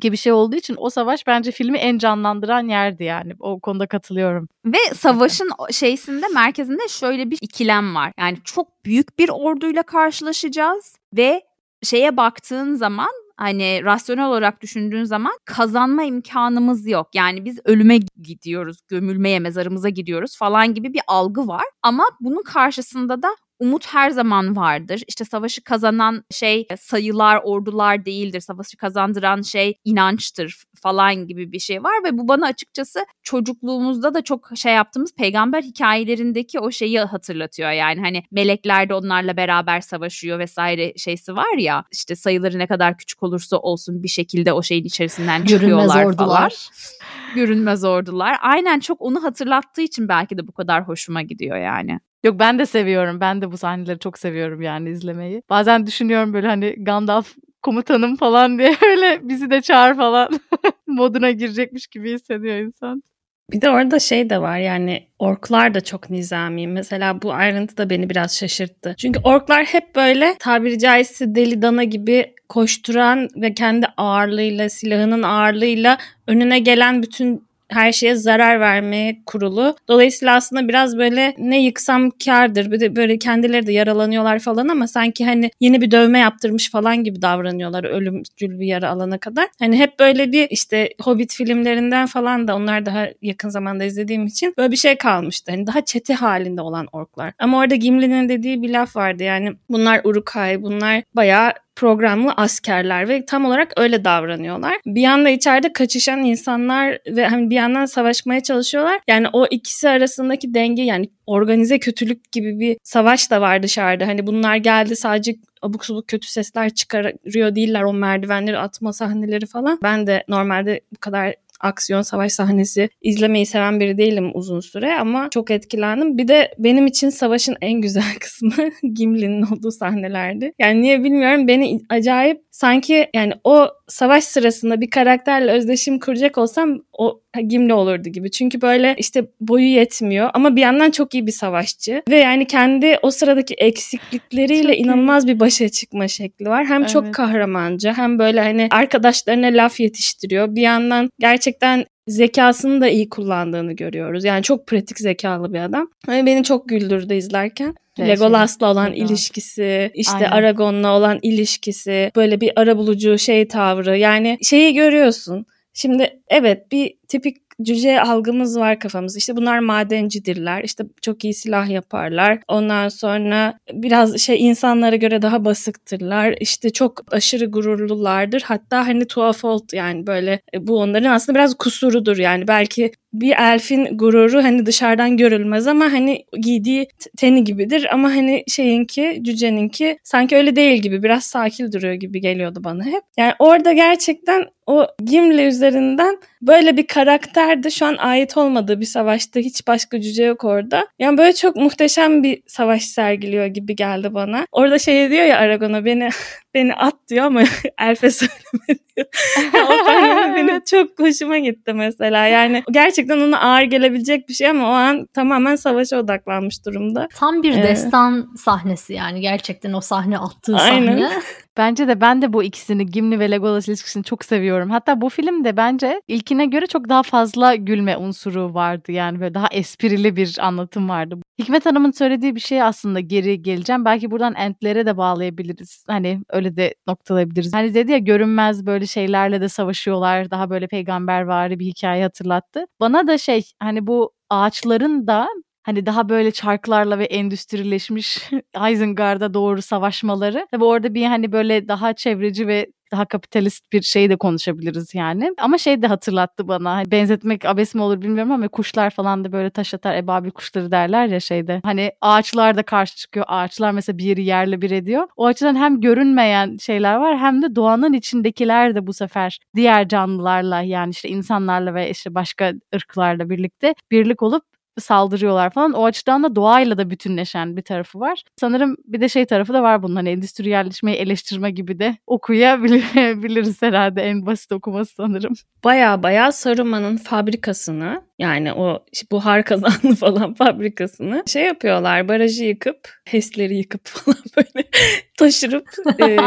gibi şey olduğu için o savaş bence filmi en canlandıran yerdi yani. O konuda katılıyorum. Ve savaşın şeysinde merkezinde şöyle bir ikilem var. Yani çok büyük bir orduyla karşılaşacağız ve şeye baktığın zaman hani rasyonel olarak düşündüğün zaman kazanma imkanımız yok. Yani biz ölüme gidiyoruz, gömülmeye, mezarımıza gidiyoruz falan gibi bir algı var. Ama bunun karşısında da umut her zaman vardır. İşte savaşı kazanan şey sayılar, ordular değildir. Savaşı kazandıran şey inançtır falan gibi bir şey var ve bu bana açıkçası çocukluğumuzda da çok şey yaptığımız peygamber hikayelerindeki o şeyi hatırlatıyor. Yani hani melekler de onlarla beraber savaşıyor vesaire şeysi var ya işte sayıları ne kadar küçük olursa olsun bir şekilde o şeyin içerisinden çıkıyorlar Görünmez ordular. falan. Görünmez ordular. Aynen çok onu hatırlattığı için belki de bu kadar hoşuma gidiyor yani. Yok ben de seviyorum. Ben de bu sahneleri çok seviyorum yani izlemeyi. Bazen düşünüyorum böyle hani Gandalf komutanım falan diye öyle bizi de çağır falan moduna girecekmiş gibi hissediyor insan. Bir de orada şey de var yani orklar da çok nizami. Mesela bu ayrıntı da beni biraz şaşırttı. Çünkü orklar hep böyle tabiri caizse deli dana gibi koşturan ve kendi ağırlığıyla, silahının ağırlığıyla önüne gelen bütün her şeye zarar vermeye kurulu. Dolayısıyla aslında biraz böyle ne yıksam kardır. Bir de böyle kendileri de yaralanıyorlar falan ama sanki hani yeni bir dövme yaptırmış falan gibi davranıyorlar ölümcül bir yara alana kadar. Hani hep böyle bir işte Hobbit filmlerinden falan da onlar daha yakın zamanda izlediğim için böyle bir şey kalmıştı. Hani daha çete halinde olan orklar. Ama orada Gimli'nin dediği bir laf vardı yani bunlar Uruk-hai, bunlar bayağı programlı askerler ve tam olarak öyle davranıyorlar. Bir yanda içeride kaçışan insanlar ve hani bir yandan savaşmaya çalışıyorlar. Yani o ikisi arasındaki denge yani organize kötülük gibi bir savaş da var dışarıda. Hani bunlar geldi sadece abuk subuk kötü sesler çıkarıyor değiller o merdivenleri atma sahneleri falan. Ben de normalde bu kadar aksiyon savaş sahnesi izlemeyi seven biri değilim uzun süre ama çok etkilendim. Bir de benim için savaşın en güzel kısmı Gimli'nin olduğu sahnelerdi. Yani niye bilmiyorum beni acayip sanki yani o savaş sırasında bir karakterle özdeşim kuracak olsam o Gimli olurdu gibi. Çünkü böyle işte boyu yetmiyor ama bir yandan çok iyi bir savaşçı ve yani kendi o sıradaki eksiklikleriyle çok inanılmaz iyi. bir başa çıkma şekli var. Hem evet. çok kahramanca hem böyle hani arkadaşlarına laf yetiştiriyor. Bir yandan gerçekten zekasını da iyi kullandığını görüyoruz. Yani çok pratik zekalı bir adam. Ve beni çok güldürdü izlerken. Legolas'la olan Legolas. ilişkisi, işte Aynen. Aragon'la olan ilişkisi, böyle bir arabulucu şey tavrı. Yani şeyi görüyorsun. Şimdi evet bir tipik cüce algımız var kafamızda. İşte bunlar madencidirler. İşte çok iyi silah yaparlar. Ondan sonra biraz şey insanlara göre daha basıktırlar. İşte çok aşırı gururlulardır. Hatta hani tuhaf old yani böyle e, bu onların aslında biraz kusurudur yani. Belki bir elfin gururu hani dışarıdan görülmez ama hani giydiği teni gibidir ama hani şeyinki cüceninki sanki öyle değil gibi biraz sakil duruyor gibi geliyordu bana hep. Yani orada gerçekten o Gimli üzerinden böyle bir karakter de şu an ait olmadığı bir savaşta hiç başka cüce yok orada. Yani böyle çok muhteşem bir savaş sergiliyor gibi geldi bana. Orada şey diyor ya Aragon'a beni beni at diyor ama elfe söyleme diyor. o sahne benim çok hoşuma gitti mesela. Yani gerçekten ona ağır gelebilecek bir şey ama o an tamamen savaşa odaklanmış durumda. Tam bir ee, destan sahnesi yani gerçekten o sahne attığı Aynen. sahne. Bence de ben de bu ikisini Gimli ve Legolas ilişkisini çok seviyorum. Hatta bu filmde bence ilkine göre çok daha fazla gülme unsuru vardı. Yani böyle daha esprili bir anlatım vardı. Hikmet Hanım'ın söylediği bir şey aslında geri geleceğim. Belki buradan entlere de bağlayabiliriz. Hani öyle de noktalayabiliriz. Hani dedi ya görünmez böyle şeylerle de savaşıyorlar. Daha böyle peygambervari bir hikaye hatırlattı. Bana da şey hani bu ağaçların da hani daha böyle çarklarla ve endüstrileşmiş Isengard'a doğru savaşmaları. Tabii orada bir hani böyle daha çevreci ve daha kapitalist bir şey de konuşabiliriz yani. Ama şey de hatırlattı bana. Hani benzetmek abes mi olur bilmiyorum ama kuşlar falan da böyle taş atar ebabil kuşları derler ya şeyde. Hani ağaçlar da karşı çıkıyor. Ağaçlar mesela bir yeri yerle bir ediyor. O açıdan hem görünmeyen şeyler var hem de doğanın içindekiler de bu sefer diğer canlılarla yani işte insanlarla ve işte başka ırklarla birlikte birlik olup saldırıyorlar falan. O açıdan da doğayla da bütünleşen bir tarafı var. Sanırım bir de şey tarafı da var bunun hani endüstriyelleşmeyi eleştirme gibi de okuyabiliriz herhalde en basit okuması sanırım. Baya baya Saruman'ın fabrikasını yani o buhar kazanlı falan fabrikasını şey yapıyorlar barajı yıkıp HES'leri yıkıp falan böyle taşırıp e,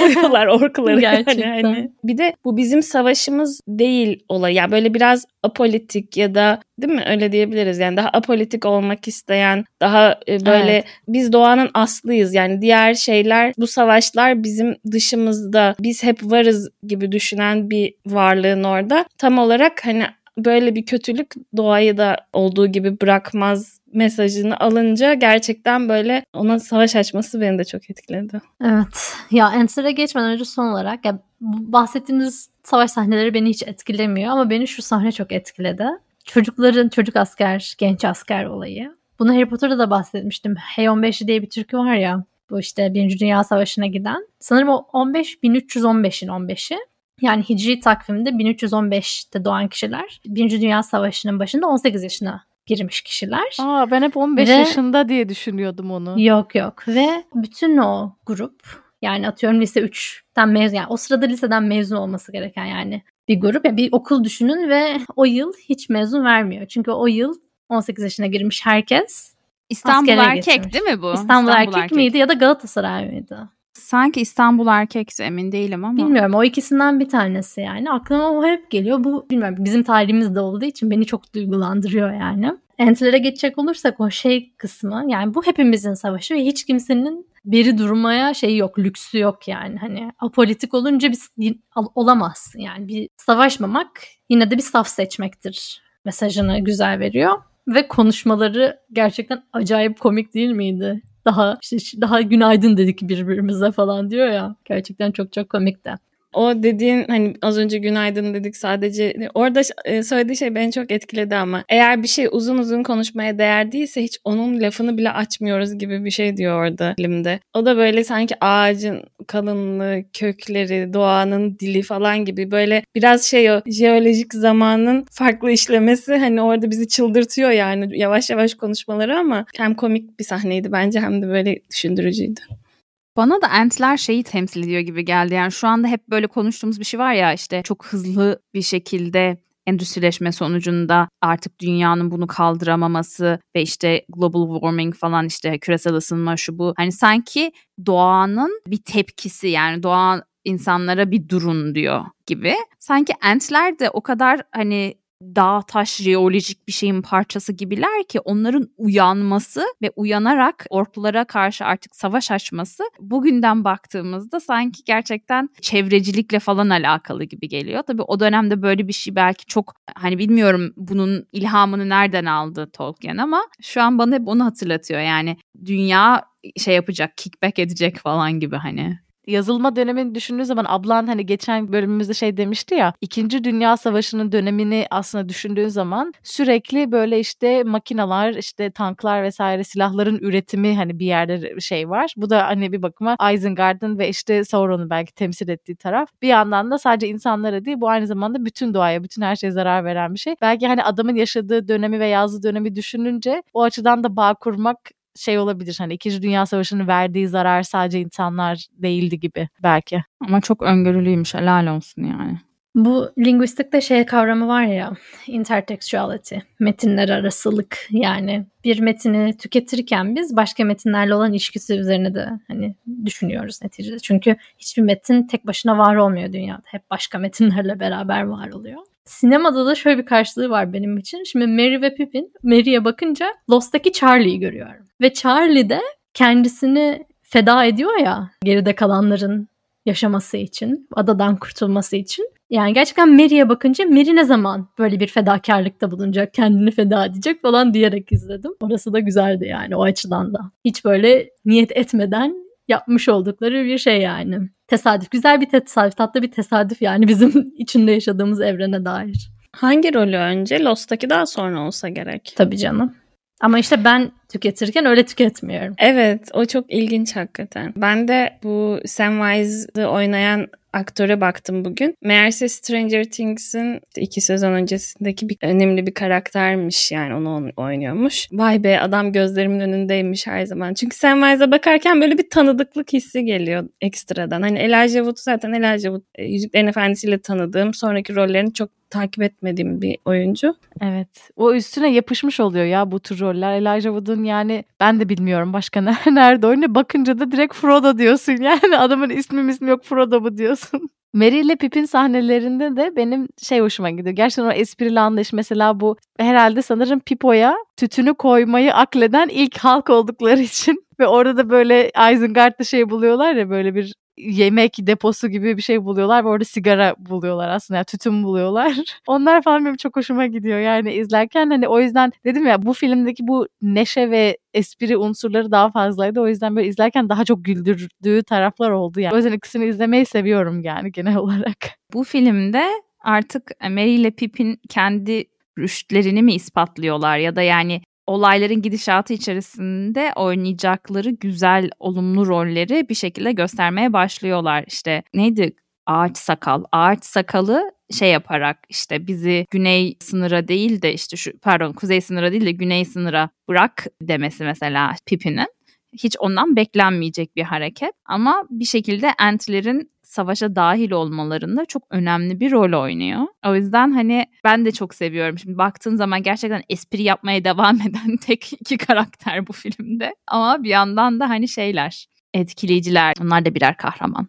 boyuyorlar orkları. Gerçekten. Yani, hani. Bir de bu bizim savaşımız değil olay. Yani böyle biraz apolitik ya da değil mi öyle diyebiliriz. Yani daha apolitik olmak isteyen daha e, böyle evet. biz doğanın aslıyız. Yani diğer şeyler bu savaşlar bizim dışımızda biz hep varız gibi düşünen bir varlığın orada. Tam olarak hani böyle bir kötülük doğayı da olduğu gibi bırakmaz mesajını alınca gerçekten böyle ona savaş açması beni de çok etkiledi. Evet. Ya Enter'e geçmeden önce son olarak ya bahsettiğiniz savaş sahneleri beni hiç etkilemiyor ama beni şu sahne çok etkiledi. Çocukların çocuk asker, genç asker olayı. Bunu Harry Potter'da da bahsetmiştim. Hey 15 diye bir türkü var ya. Bu işte Birinci Dünya Savaşı'na giden. Sanırım o 15 1315'in 15'i. Yani Hicri takvimde 1315'te doğan kişiler Birinci Dünya Savaşı'nın başında 18 yaşına girmiş kişiler. Aa ben hep 15 Ve, yaşında diye düşünüyordum onu. Yok yok ve bütün o grup yani atıyorum lise 3'ten mezun yani o sırada liseden mezun olması gereken yani bir grup. Yani bir okul düşünün ve o yıl hiç mezun vermiyor. Çünkü o yıl 18 yaşına girmiş herkes İstanbul erkek getirmiş. değil mi bu? İstanbul, İstanbul erkek, erkek miydi ya da Galatasaray mıydı? Sanki İstanbul erkekse emin değilim ama. Bilmiyorum o ikisinden bir tanesi yani. Aklıma o hep geliyor. Bu bilmiyorum bizim tarihimizde olduğu için beni çok duygulandırıyor yani. Entlere geçecek olursak o şey kısmı yani bu hepimizin savaşı ve hiç kimsenin beri durmaya şey yok, lüksü yok yani. Hani apolitik olunca bir olamazsın yani. Bir savaşmamak yine de bir saf seçmektir mesajını güzel veriyor. Ve konuşmaları gerçekten acayip komik değil miydi? Daha işte daha günaydın dedik birbirimize falan diyor ya. Gerçekten çok çok komik de o dediğin hani az önce günaydın dedik sadece orada e, söylediği şey beni çok etkiledi ama eğer bir şey uzun uzun konuşmaya değer değilse hiç onun lafını bile açmıyoruz gibi bir şey diyor orada filmde. O da böyle sanki ağacın kalınlığı, kökleri, doğanın dili falan gibi böyle biraz şey o jeolojik zamanın farklı işlemesi hani orada bizi çıldırtıyor yani yavaş yavaş konuşmaları ama hem komik bir sahneydi bence hem de böyle düşündürücüydü. Bana da Entler şeyi temsil ediyor gibi geldi. Yani şu anda hep böyle konuştuğumuz bir şey var ya işte çok hızlı bir şekilde endüstrileşme sonucunda artık dünyanın bunu kaldıramaması ve işte global warming falan işte küresel ısınma şu bu. Hani sanki doğanın bir tepkisi yani doğa insanlara bir durun diyor gibi. Sanki Entler de o kadar hani dağ taş jeolojik bir şeyin parçası gibiler ki onların uyanması ve uyanarak orklara karşı artık savaş açması bugünden baktığımızda sanki gerçekten çevrecilikle falan alakalı gibi geliyor. Tabii o dönemde böyle bir şey belki çok hani bilmiyorum bunun ilhamını nereden aldı Tolkien ama şu an bana hep onu hatırlatıyor. Yani dünya şey yapacak, kickback edecek falan gibi hani yazılma dönemini düşündüğü zaman ablan hani geçen bölümümüzde şey demişti ya İkinci Dünya Savaşı'nın dönemini aslında düşündüğün zaman sürekli böyle işte makinalar işte tanklar vesaire silahların üretimi hani bir yerde şey var. Bu da hani bir bakıma Isengard'ın ve işte Sauron'un belki temsil ettiği taraf. Bir yandan da sadece insanlara değil bu aynı zamanda bütün doğaya bütün her şeye zarar veren bir şey. Belki hani adamın yaşadığı dönemi ve yazdığı dönemi düşününce o açıdan da bağ kurmak şey olabilir hani İkinci Dünya Savaşı'nın verdiği zarar sadece insanlar değildi gibi belki. Ama çok öngörülüymüş helal olsun yani. Bu lingüistikte şey kavramı var ya intertextuality, metinler arasılık yani bir metini tüketirken biz başka metinlerle olan ilişkisi üzerine de hani düşünüyoruz neticede. Çünkü hiçbir metin tek başına var olmuyor dünyada. Hep başka metinlerle beraber var oluyor. Sinemada da şöyle bir karşılığı var benim için. Şimdi Mary ve Pippin, Mary'e bakınca Lost'taki Charlie'yi görüyorum. Ve Charlie de kendisini feda ediyor ya geride kalanların yaşaması için, adadan kurtulması için. Yani gerçekten Mary'e bakınca Mary ne zaman böyle bir fedakarlıkta bulunacak, kendini feda edecek falan diyerek izledim. Orası da güzeldi yani o açıdan da. Hiç böyle niyet etmeden yapmış oldukları bir şey yani. Tesadüf. Güzel bir tesadüf. Tatlı bir tesadüf yani bizim içinde yaşadığımız evrene dair. Hangi rolü önce? Lost'taki daha sonra olsa gerek. Tabii canım. Ama işte ben tüketirken öyle tüketmiyorum. Evet o çok ilginç hakikaten. Ben de bu Samwise'ı oynayan aktöre baktım bugün. Meğerse Stranger Things'in iki sezon öncesindeki bir önemli bir karaktermiş yani onu oynuyormuş. Vay be adam gözlerimin önündeymiş her zaman. Çünkü Samwise'a bakarken böyle bir tanıdıklık hissi geliyor ekstradan. Hani Elijah Wood zaten Elijah Wood e, Yüzüklerin Efendisi'yle tanıdığım sonraki rollerini çok takip etmediğim bir oyuncu. Evet. O üstüne yapışmış oluyor ya bu tür roller. Elijah Wood'un yani ben de bilmiyorum başka nerede oynuyor. Bakınca da direkt Frodo diyorsun. Yani adamın ismi ismi yok Frodo mu diyorsun. Mary ile Pippin sahnelerinde de benim şey hoşuma gidiyor. Gerçekten o esprili anlayış mesela bu herhalde sanırım Pipo'ya tütünü koymayı akleden ilk halk oldukları için ve orada da böyle Isengard'da şey buluyorlar ya böyle bir yemek deposu gibi bir şey buluyorlar ve orada sigara buluyorlar aslında yani tütün buluyorlar. Onlar falan benim çok hoşuma gidiyor yani izlerken hani o yüzden dedim ya bu filmdeki bu neşe ve espri unsurları daha fazlaydı. O yüzden böyle izlerken daha çok güldürdüğü taraflar oldu yani. O yüzden ikisini izlemeyi seviyorum yani genel olarak. Bu filmde artık Mary ile Pippin kendi rüştlerini mi ispatlıyorlar ya da yani olayların gidişatı içerisinde oynayacakları güzel, olumlu rolleri bir şekilde göstermeye başlıyorlar. İşte neydi? Ağaç sakal. Ağaç sakalı şey yaparak işte bizi güney sınıra değil de işte şu pardon kuzey sınıra değil de güney sınıra bırak demesi mesela Pippin'in hiç ondan beklenmeyecek bir hareket ama bir şekilde Entlerin savaşa dahil olmalarında çok önemli bir rol oynuyor. O yüzden hani ben de çok seviyorum. Şimdi baktığın zaman gerçekten espri yapmaya devam eden tek iki karakter bu filmde. Ama bir yandan da hani şeyler etkileyiciler. Onlar da birer kahraman.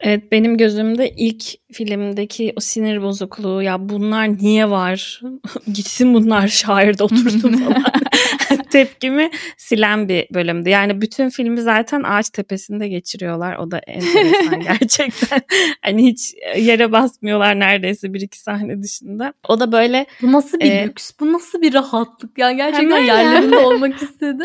Evet benim gözümde ilk filmdeki o sinir bozukluğu ya bunlar niye var? Gitsin bunlar şairde otursun falan. Tepkimi silen bir bölümdü. Yani bütün filmi zaten ağaç tepesinde geçiriyorlar. O da enteresan gerçekten. hani hiç yere basmıyorlar neredeyse bir iki sahne dışında. O da böyle Bu nasıl bir e, lüks? Bu nasıl bir rahatlık? Yani gerçekten yerlerinde ya. olmak istedi.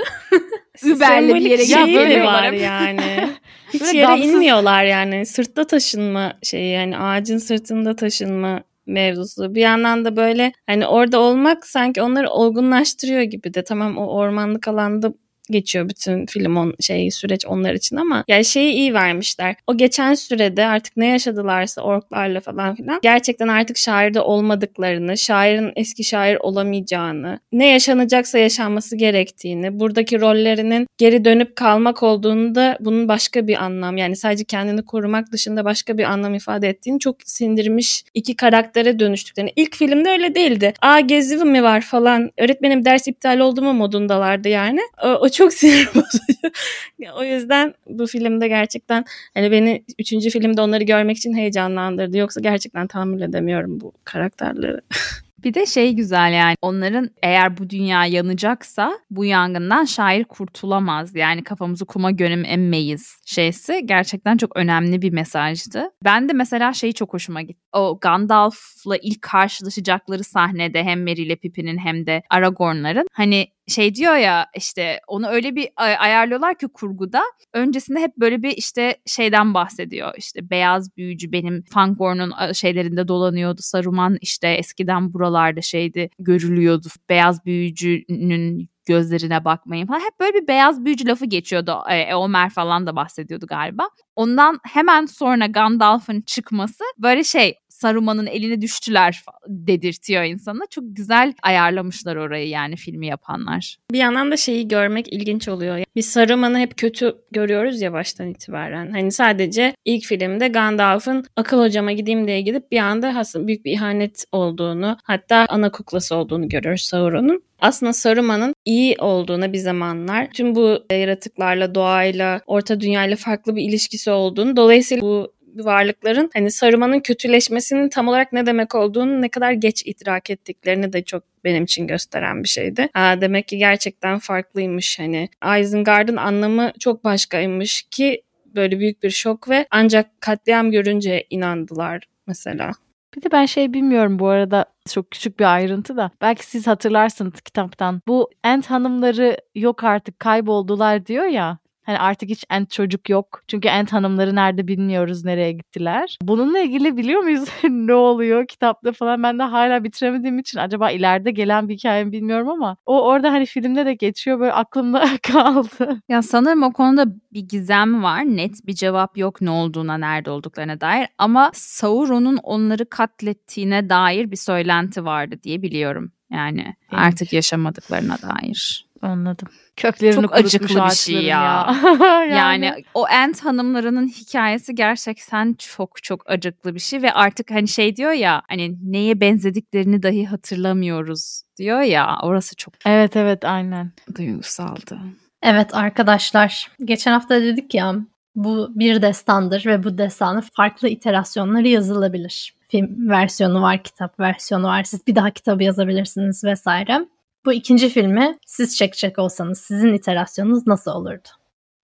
Überli bir yere böyle var yani. Hiç Böyle yere gamsız... inmiyorlar yani. Sırtta taşınma şeyi yani ağacın sırtında taşınma mevzusu. Bir yandan da böyle hani orada olmak sanki onları olgunlaştırıyor gibi de. Tamam o ormanlık alanda geçiyor bütün film on, şey süreç onlar için ama yani şeyi iyi vermişler. O geçen sürede artık ne yaşadılarsa orklarla falan filan gerçekten artık şairde olmadıklarını, şairin eski şair olamayacağını, ne yaşanacaksa yaşanması gerektiğini, buradaki rollerinin geri dönüp kalmak olduğunu da bunun başka bir anlam yani sadece kendini korumak dışında başka bir anlam ifade ettiğini çok sindirmiş iki karaktere dönüştüklerini. İlk filmde öyle değildi. Aa gezi mi var falan öğretmenim ders iptal oldu mu modundalardı yani. O, o çok sinir bozucu. o yüzden bu filmde gerçekten hani beni üçüncü filmde onları görmek için heyecanlandırdı. Yoksa gerçekten tahammül edemiyorum bu karakterleri. Bir de şey güzel yani onların eğer bu dünya yanacaksa bu yangından şair kurtulamaz. Yani kafamızı kuma gömemeyiz şeysi gerçekten çok önemli bir mesajdı. Ben de mesela şeyi çok hoşuma gitti. O Gandalf'la ilk karşılaşacakları sahnede hem Merry ile Pippin'in hem de Aragorn'ların hani şey diyor ya işte onu öyle bir ayarlıyorlar ki kurguda öncesinde hep böyle bir işte şeyden bahsediyor işte beyaz büyücü benim Fangorn'un şeylerinde dolanıyordu Saruman işte eskiden buralarda şeydi görülüyordu beyaz büyücünün gözlerine bakmayın falan. Hep böyle bir beyaz büyücü lafı geçiyordu. E, Omer falan da bahsediyordu galiba. Ondan hemen sonra Gandalf'ın çıkması böyle şey Saruman'ın eline düştüler dedirtiyor insana. Çok güzel ayarlamışlar orayı yani filmi yapanlar. Bir yandan da şeyi görmek ilginç oluyor. Biz Saruman'ı hep kötü görüyoruz ya baştan itibaren. Hani sadece ilk filmde Gandalf'ın akıl hocama gideyim diye gidip bir anda büyük bir ihanet olduğunu hatta ana kuklası olduğunu görüyoruz Sauron'un aslında Saruman'ın iyi olduğuna bir zamanlar tüm bu yaratıklarla, doğayla, orta dünyayla farklı bir ilişkisi olduğunu dolayısıyla bu varlıkların hani Saruman'ın kötüleşmesinin tam olarak ne demek olduğunu ne kadar geç idrak ettiklerini de çok benim için gösteren bir şeydi. Aa, demek ki gerçekten farklıymış hani. Isengard'ın anlamı çok başkaymış ki böyle büyük bir şok ve ancak katliam görünce inandılar mesela. Bir de ben şey bilmiyorum bu arada çok küçük bir ayrıntı da. Belki siz hatırlarsınız kitaptan. Bu Ent hanımları yok artık kayboldular diyor ya. Hani artık hiç Ent çocuk yok. Çünkü Ent hanımları nerede bilmiyoruz nereye gittiler. Bununla ilgili biliyor muyuz ne oluyor kitapta falan ben de hala bitiremediğim için acaba ileride gelen bir hikaye bilmiyorum ama o orada hani filmde de geçiyor böyle aklımda kaldı. Ya sanırım o konuda bir gizem var. Net bir cevap yok ne olduğuna, nerede olduklarına dair ama Sauron'un onları katlettiğine dair bir söylenti vardı diye biliyorum. Yani Değilmiş. artık yaşamadıklarına dair. Anladım. Köklerini Çok acıklı bir şey ya. ya. yani... yani o Ent hanımlarının hikayesi gerçekten çok çok acıklı bir şey ve artık hani şey diyor ya hani neye benzediklerini dahi hatırlamıyoruz diyor ya orası çok Evet evet aynen. Duygusaldı. Evet arkadaşlar geçen hafta dedik ya bu bir destandır ve bu destanın farklı iterasyonları yazılabilir. Film versiyonu var, kitap versiyonu var. Siz bir daha kitabı yazabilirsiniz vesaire. Bu ikinci filmi siz çekecek olsanız sizin iterasyonunuz nasıl olurdu?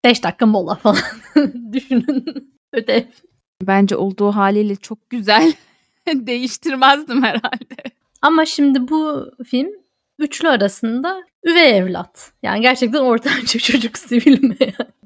5 dakika mola falan düşünün ödev. Bence olduğu haliyle çok güzel. Değiştirmezdim herhalde. Ama şimdi bu film üçlü arasında üvey evlat. Yani gerçekten ortanca çocuk filmi.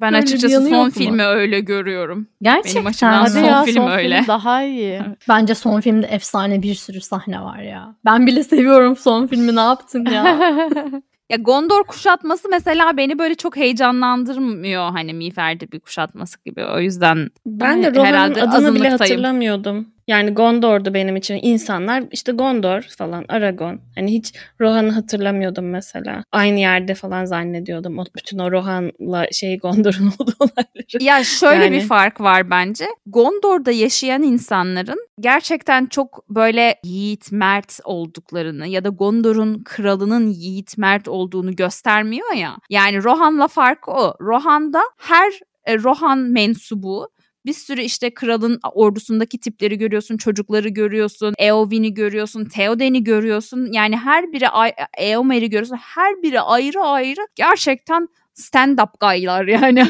Ben öyle açıkçası son filmi öyle görüyorum. Gerçekten. Benim açımdan son ya, film son öyle. Film daha iyi. Bence son filmde efsane bir sürü sahne var ya. Ben bile seviyorum son filmi ne yaptın ya. Ya Gondor kuşatması mesela beni böyle çok heyecanlandırmıyor hani Miğfer'de bir kuşatması gibi. O yüzden ben de Rohan'ın adını bile hatırlamıyordum. Yani Gondor'du benim için. insanlar işte Gondor falan, Aragon. Hani hiç Rohan'ı hatırlamıyordum mesela. Aynı yerde falan zannediyordum. O, bütün o Rohan'la şey Gondor'un olduğu olayları. Ya şöyle yani... bir fark var bence. Gondor'da yaşayan insanların gerçekten çok böyle yiğit, mert olduklarını ya da Gondor'un kralının yiğit, mert olduğunu göstermiyor ya. Yani Rohan'la fark o. Rohan'da her e, Rohan mensubu bir sürü işte kralın ordusundaki tipleri görüyorsun, çocukları görüyorsun, Eowyn'i görüyorsun, Theoden'i görüyorsun. Yani her biri Eomer'i görüyorsun. Her biri ayrı ayrı gerçekten stand-up guy'lar yani.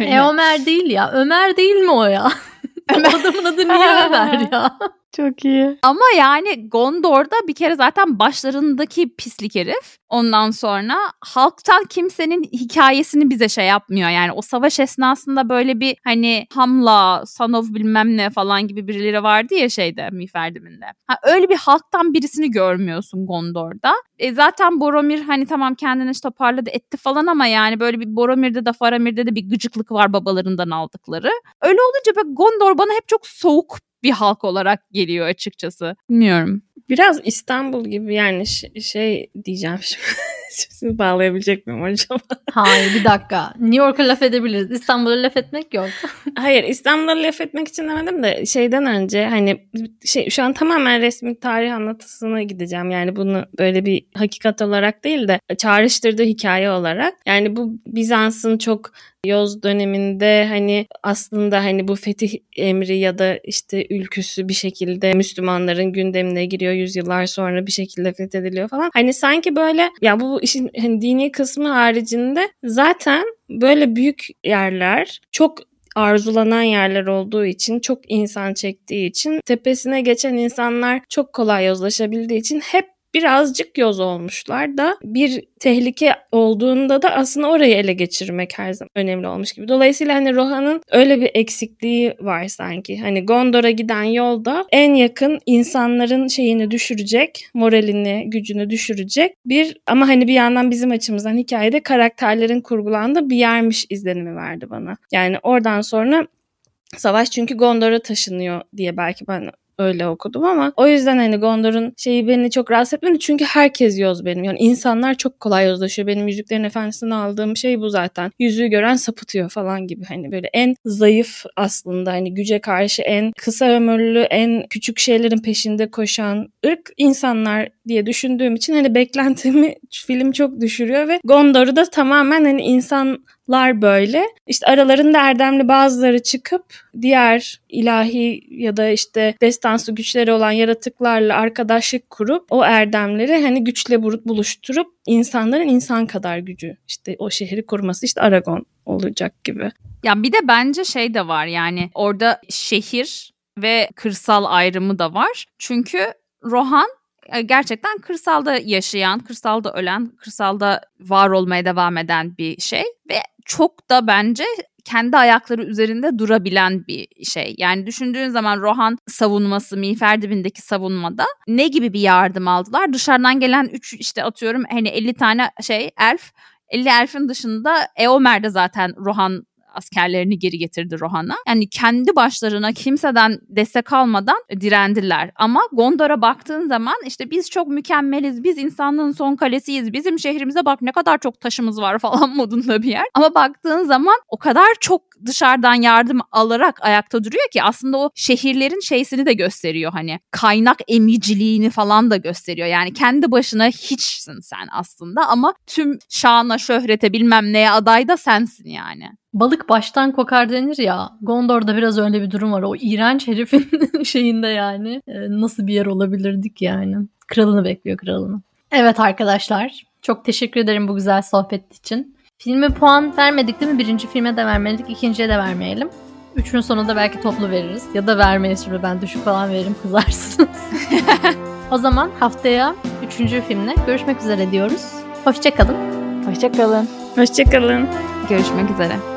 Eomer değil ya. Ömer değil mi o ya? o adamın adı niye Ömer ya? Çok iyi. Ama yani Gondor'da bir kere zaten başlarındaki pislik herif. Ondan sonra halktan kimsenin hikayesini bize şey yapmıyor. Yani o savaş esnasında böyle bir hani Hamla, Son of bilmem ne falan gibi birileri vardı ya şeyde Miferdim'inde. Ha, öyle bir halktan birisini görmüyorsun Gondor'da. E zaten Boromir hani tamam kendini toparladı etti falan ama yani böyle bir Boromir'de de Faramir'de de bir gıcıklık var babalarından aldıkları. Öyle olunca Gondor bana hep çok soğuk bir halk olarak geliyor açıkçası. Bilmiyorum. Biraz İstanbul gibi yani ş- şey diyeceğim şimdi. Şimdi bağlayabilecek miyim acaba? Hayır bir dakika. New York'a laf edebiliriz. İstanbul'a laf etmek yok. Hayır İstanbul'a laf etmek için demedim de şeyden önce hani şey şu an tamamen resmi tarih anlatısına gideceğim. Yani bunu böyle bir hakikat olarak değil de çağrıştırdığı hikaye olarak. Yani bu Bizans'ın çok Yoz döneminde hani aslında hani bu fetih emri ya da işte ülküsü bir şekilde Müslümanların gündemine giriyor yüzyıllar sonra bir şekilde fethediliyor falan. Hani sanki böyle ya bu işin hani dini kısmı haricinde zaten böyle büyük yerler çok arzulanan yerler olduğu için, çok insan çektiği için, tepesine geçen insanlar çok kolay yozlaşabildiği için hep birazcık yoz olmuşlar da bir tehlike olduğunda da aslında orayı ele geçirmek her zaman önemli olmuş gibi. Dolayısıyla hani Rohan'ın öyle bir eksikliği var sanki. Hani Gondor'a giden yolda en yakın insanların şeyini düşürecek, moralini, gücünü düşürecek bir ama hani bir yandan bizim açımızdan hikayede karakterlerin kurgulandığı bir yermiş izlenimi verdi bana. Yani oradan sonra Savaş çünkü Gondor'a taşınıyor diye belki ben öyle okudum ama o yüzden hani Gondor'un şeyi beni çok rahatsız etmedi çünkü herkes yoz benim. Yani insanlar çok kolay yozlaşıyor. Benim Yüzüklerin Efendisi'nden aldığım şey bu zaten. Yüzüğü gören sapıtıyor falan gibi. Hani böyle en zayıf aslında hani güce karşı en kısa ömürlü, en küçük şeylerin peşinde koşan ırk insanlar diye düşündüğüm için hani beklentimi film çok düşürüyor ve Gondor'u da tamamen hani insanlar böyle. İşte aralarında erdemli bazıları çıkıp diğer ilahi ya da işte destansı güçleri olan yaratıklarla arkadaşlık kurup o erdemleri hani güçle buluşturup insanların insan kadar gücü işte o şehri kurması işte Aragon olacak gibi. Ya bir de bence şey de var yani orada şehir ve kırsal ayrımı da var. Çünkü Rohan e, gerçekten kırsalda yaşayan, kırsalda ölen, kırsalda var olmaya devam eden bir şey ve çok da bence kendi ayakları üzerinde durabilen bir şey. Yani düşündüğün zaman Rohan savunması, Miğfer dibindeki savunmada ne gibi bir yardım aldılar? Dışarıdan gelen 3 işte atıyorum hani 50 tane şey elf 50 elfin dışında Eomer de zaten Rohan askerlerini geri getirdi Rohan'a. Yani kendi başlarına kimseden destek almadan direndiler. Ama Gondor'a baktığın zaman işte biz çok mükemmeliz, biz insanlığın son kalesiyiz, bizim şehrimize bak ne kadar çok taşımız var falan modunda bir yer. Ama baktığın zaman o kadar çok dışarıdan yardım alarak ayakta duruyor ki aslında o şehirlerin şeysini de gösteriyor hani kaynak emiciliğini falan da gösteriyor. Yani kendi başına hiçsin sen aslında ama tüm şana şöhrete bilmem neye aday da sensin yani. Balık baştan kokar denir ya. Gondor'da biraz öyle bir durum var. O iğrenç herifin şeyinde yani. E, nasıl bir yer olabilirdik yani. Kralını bekliyor kralını. Evet arkadaşlar. Çok teşekkür ederim bu güzel sohbet için. Filme puan vermedik değil mi? Birinci filme de vermedik, ikinciye de vermeyelim. Üçünün sonunda belki toplu veririz. Ya da vermeyiz şimdi ben düşük falan veririm kızarsınız. o zaman haftaya üçüncü filmle görüşmek üzere diyoruz. Hoşçakalın. Hoşçakalın. Hoşçakalın. Görüşmek üzere.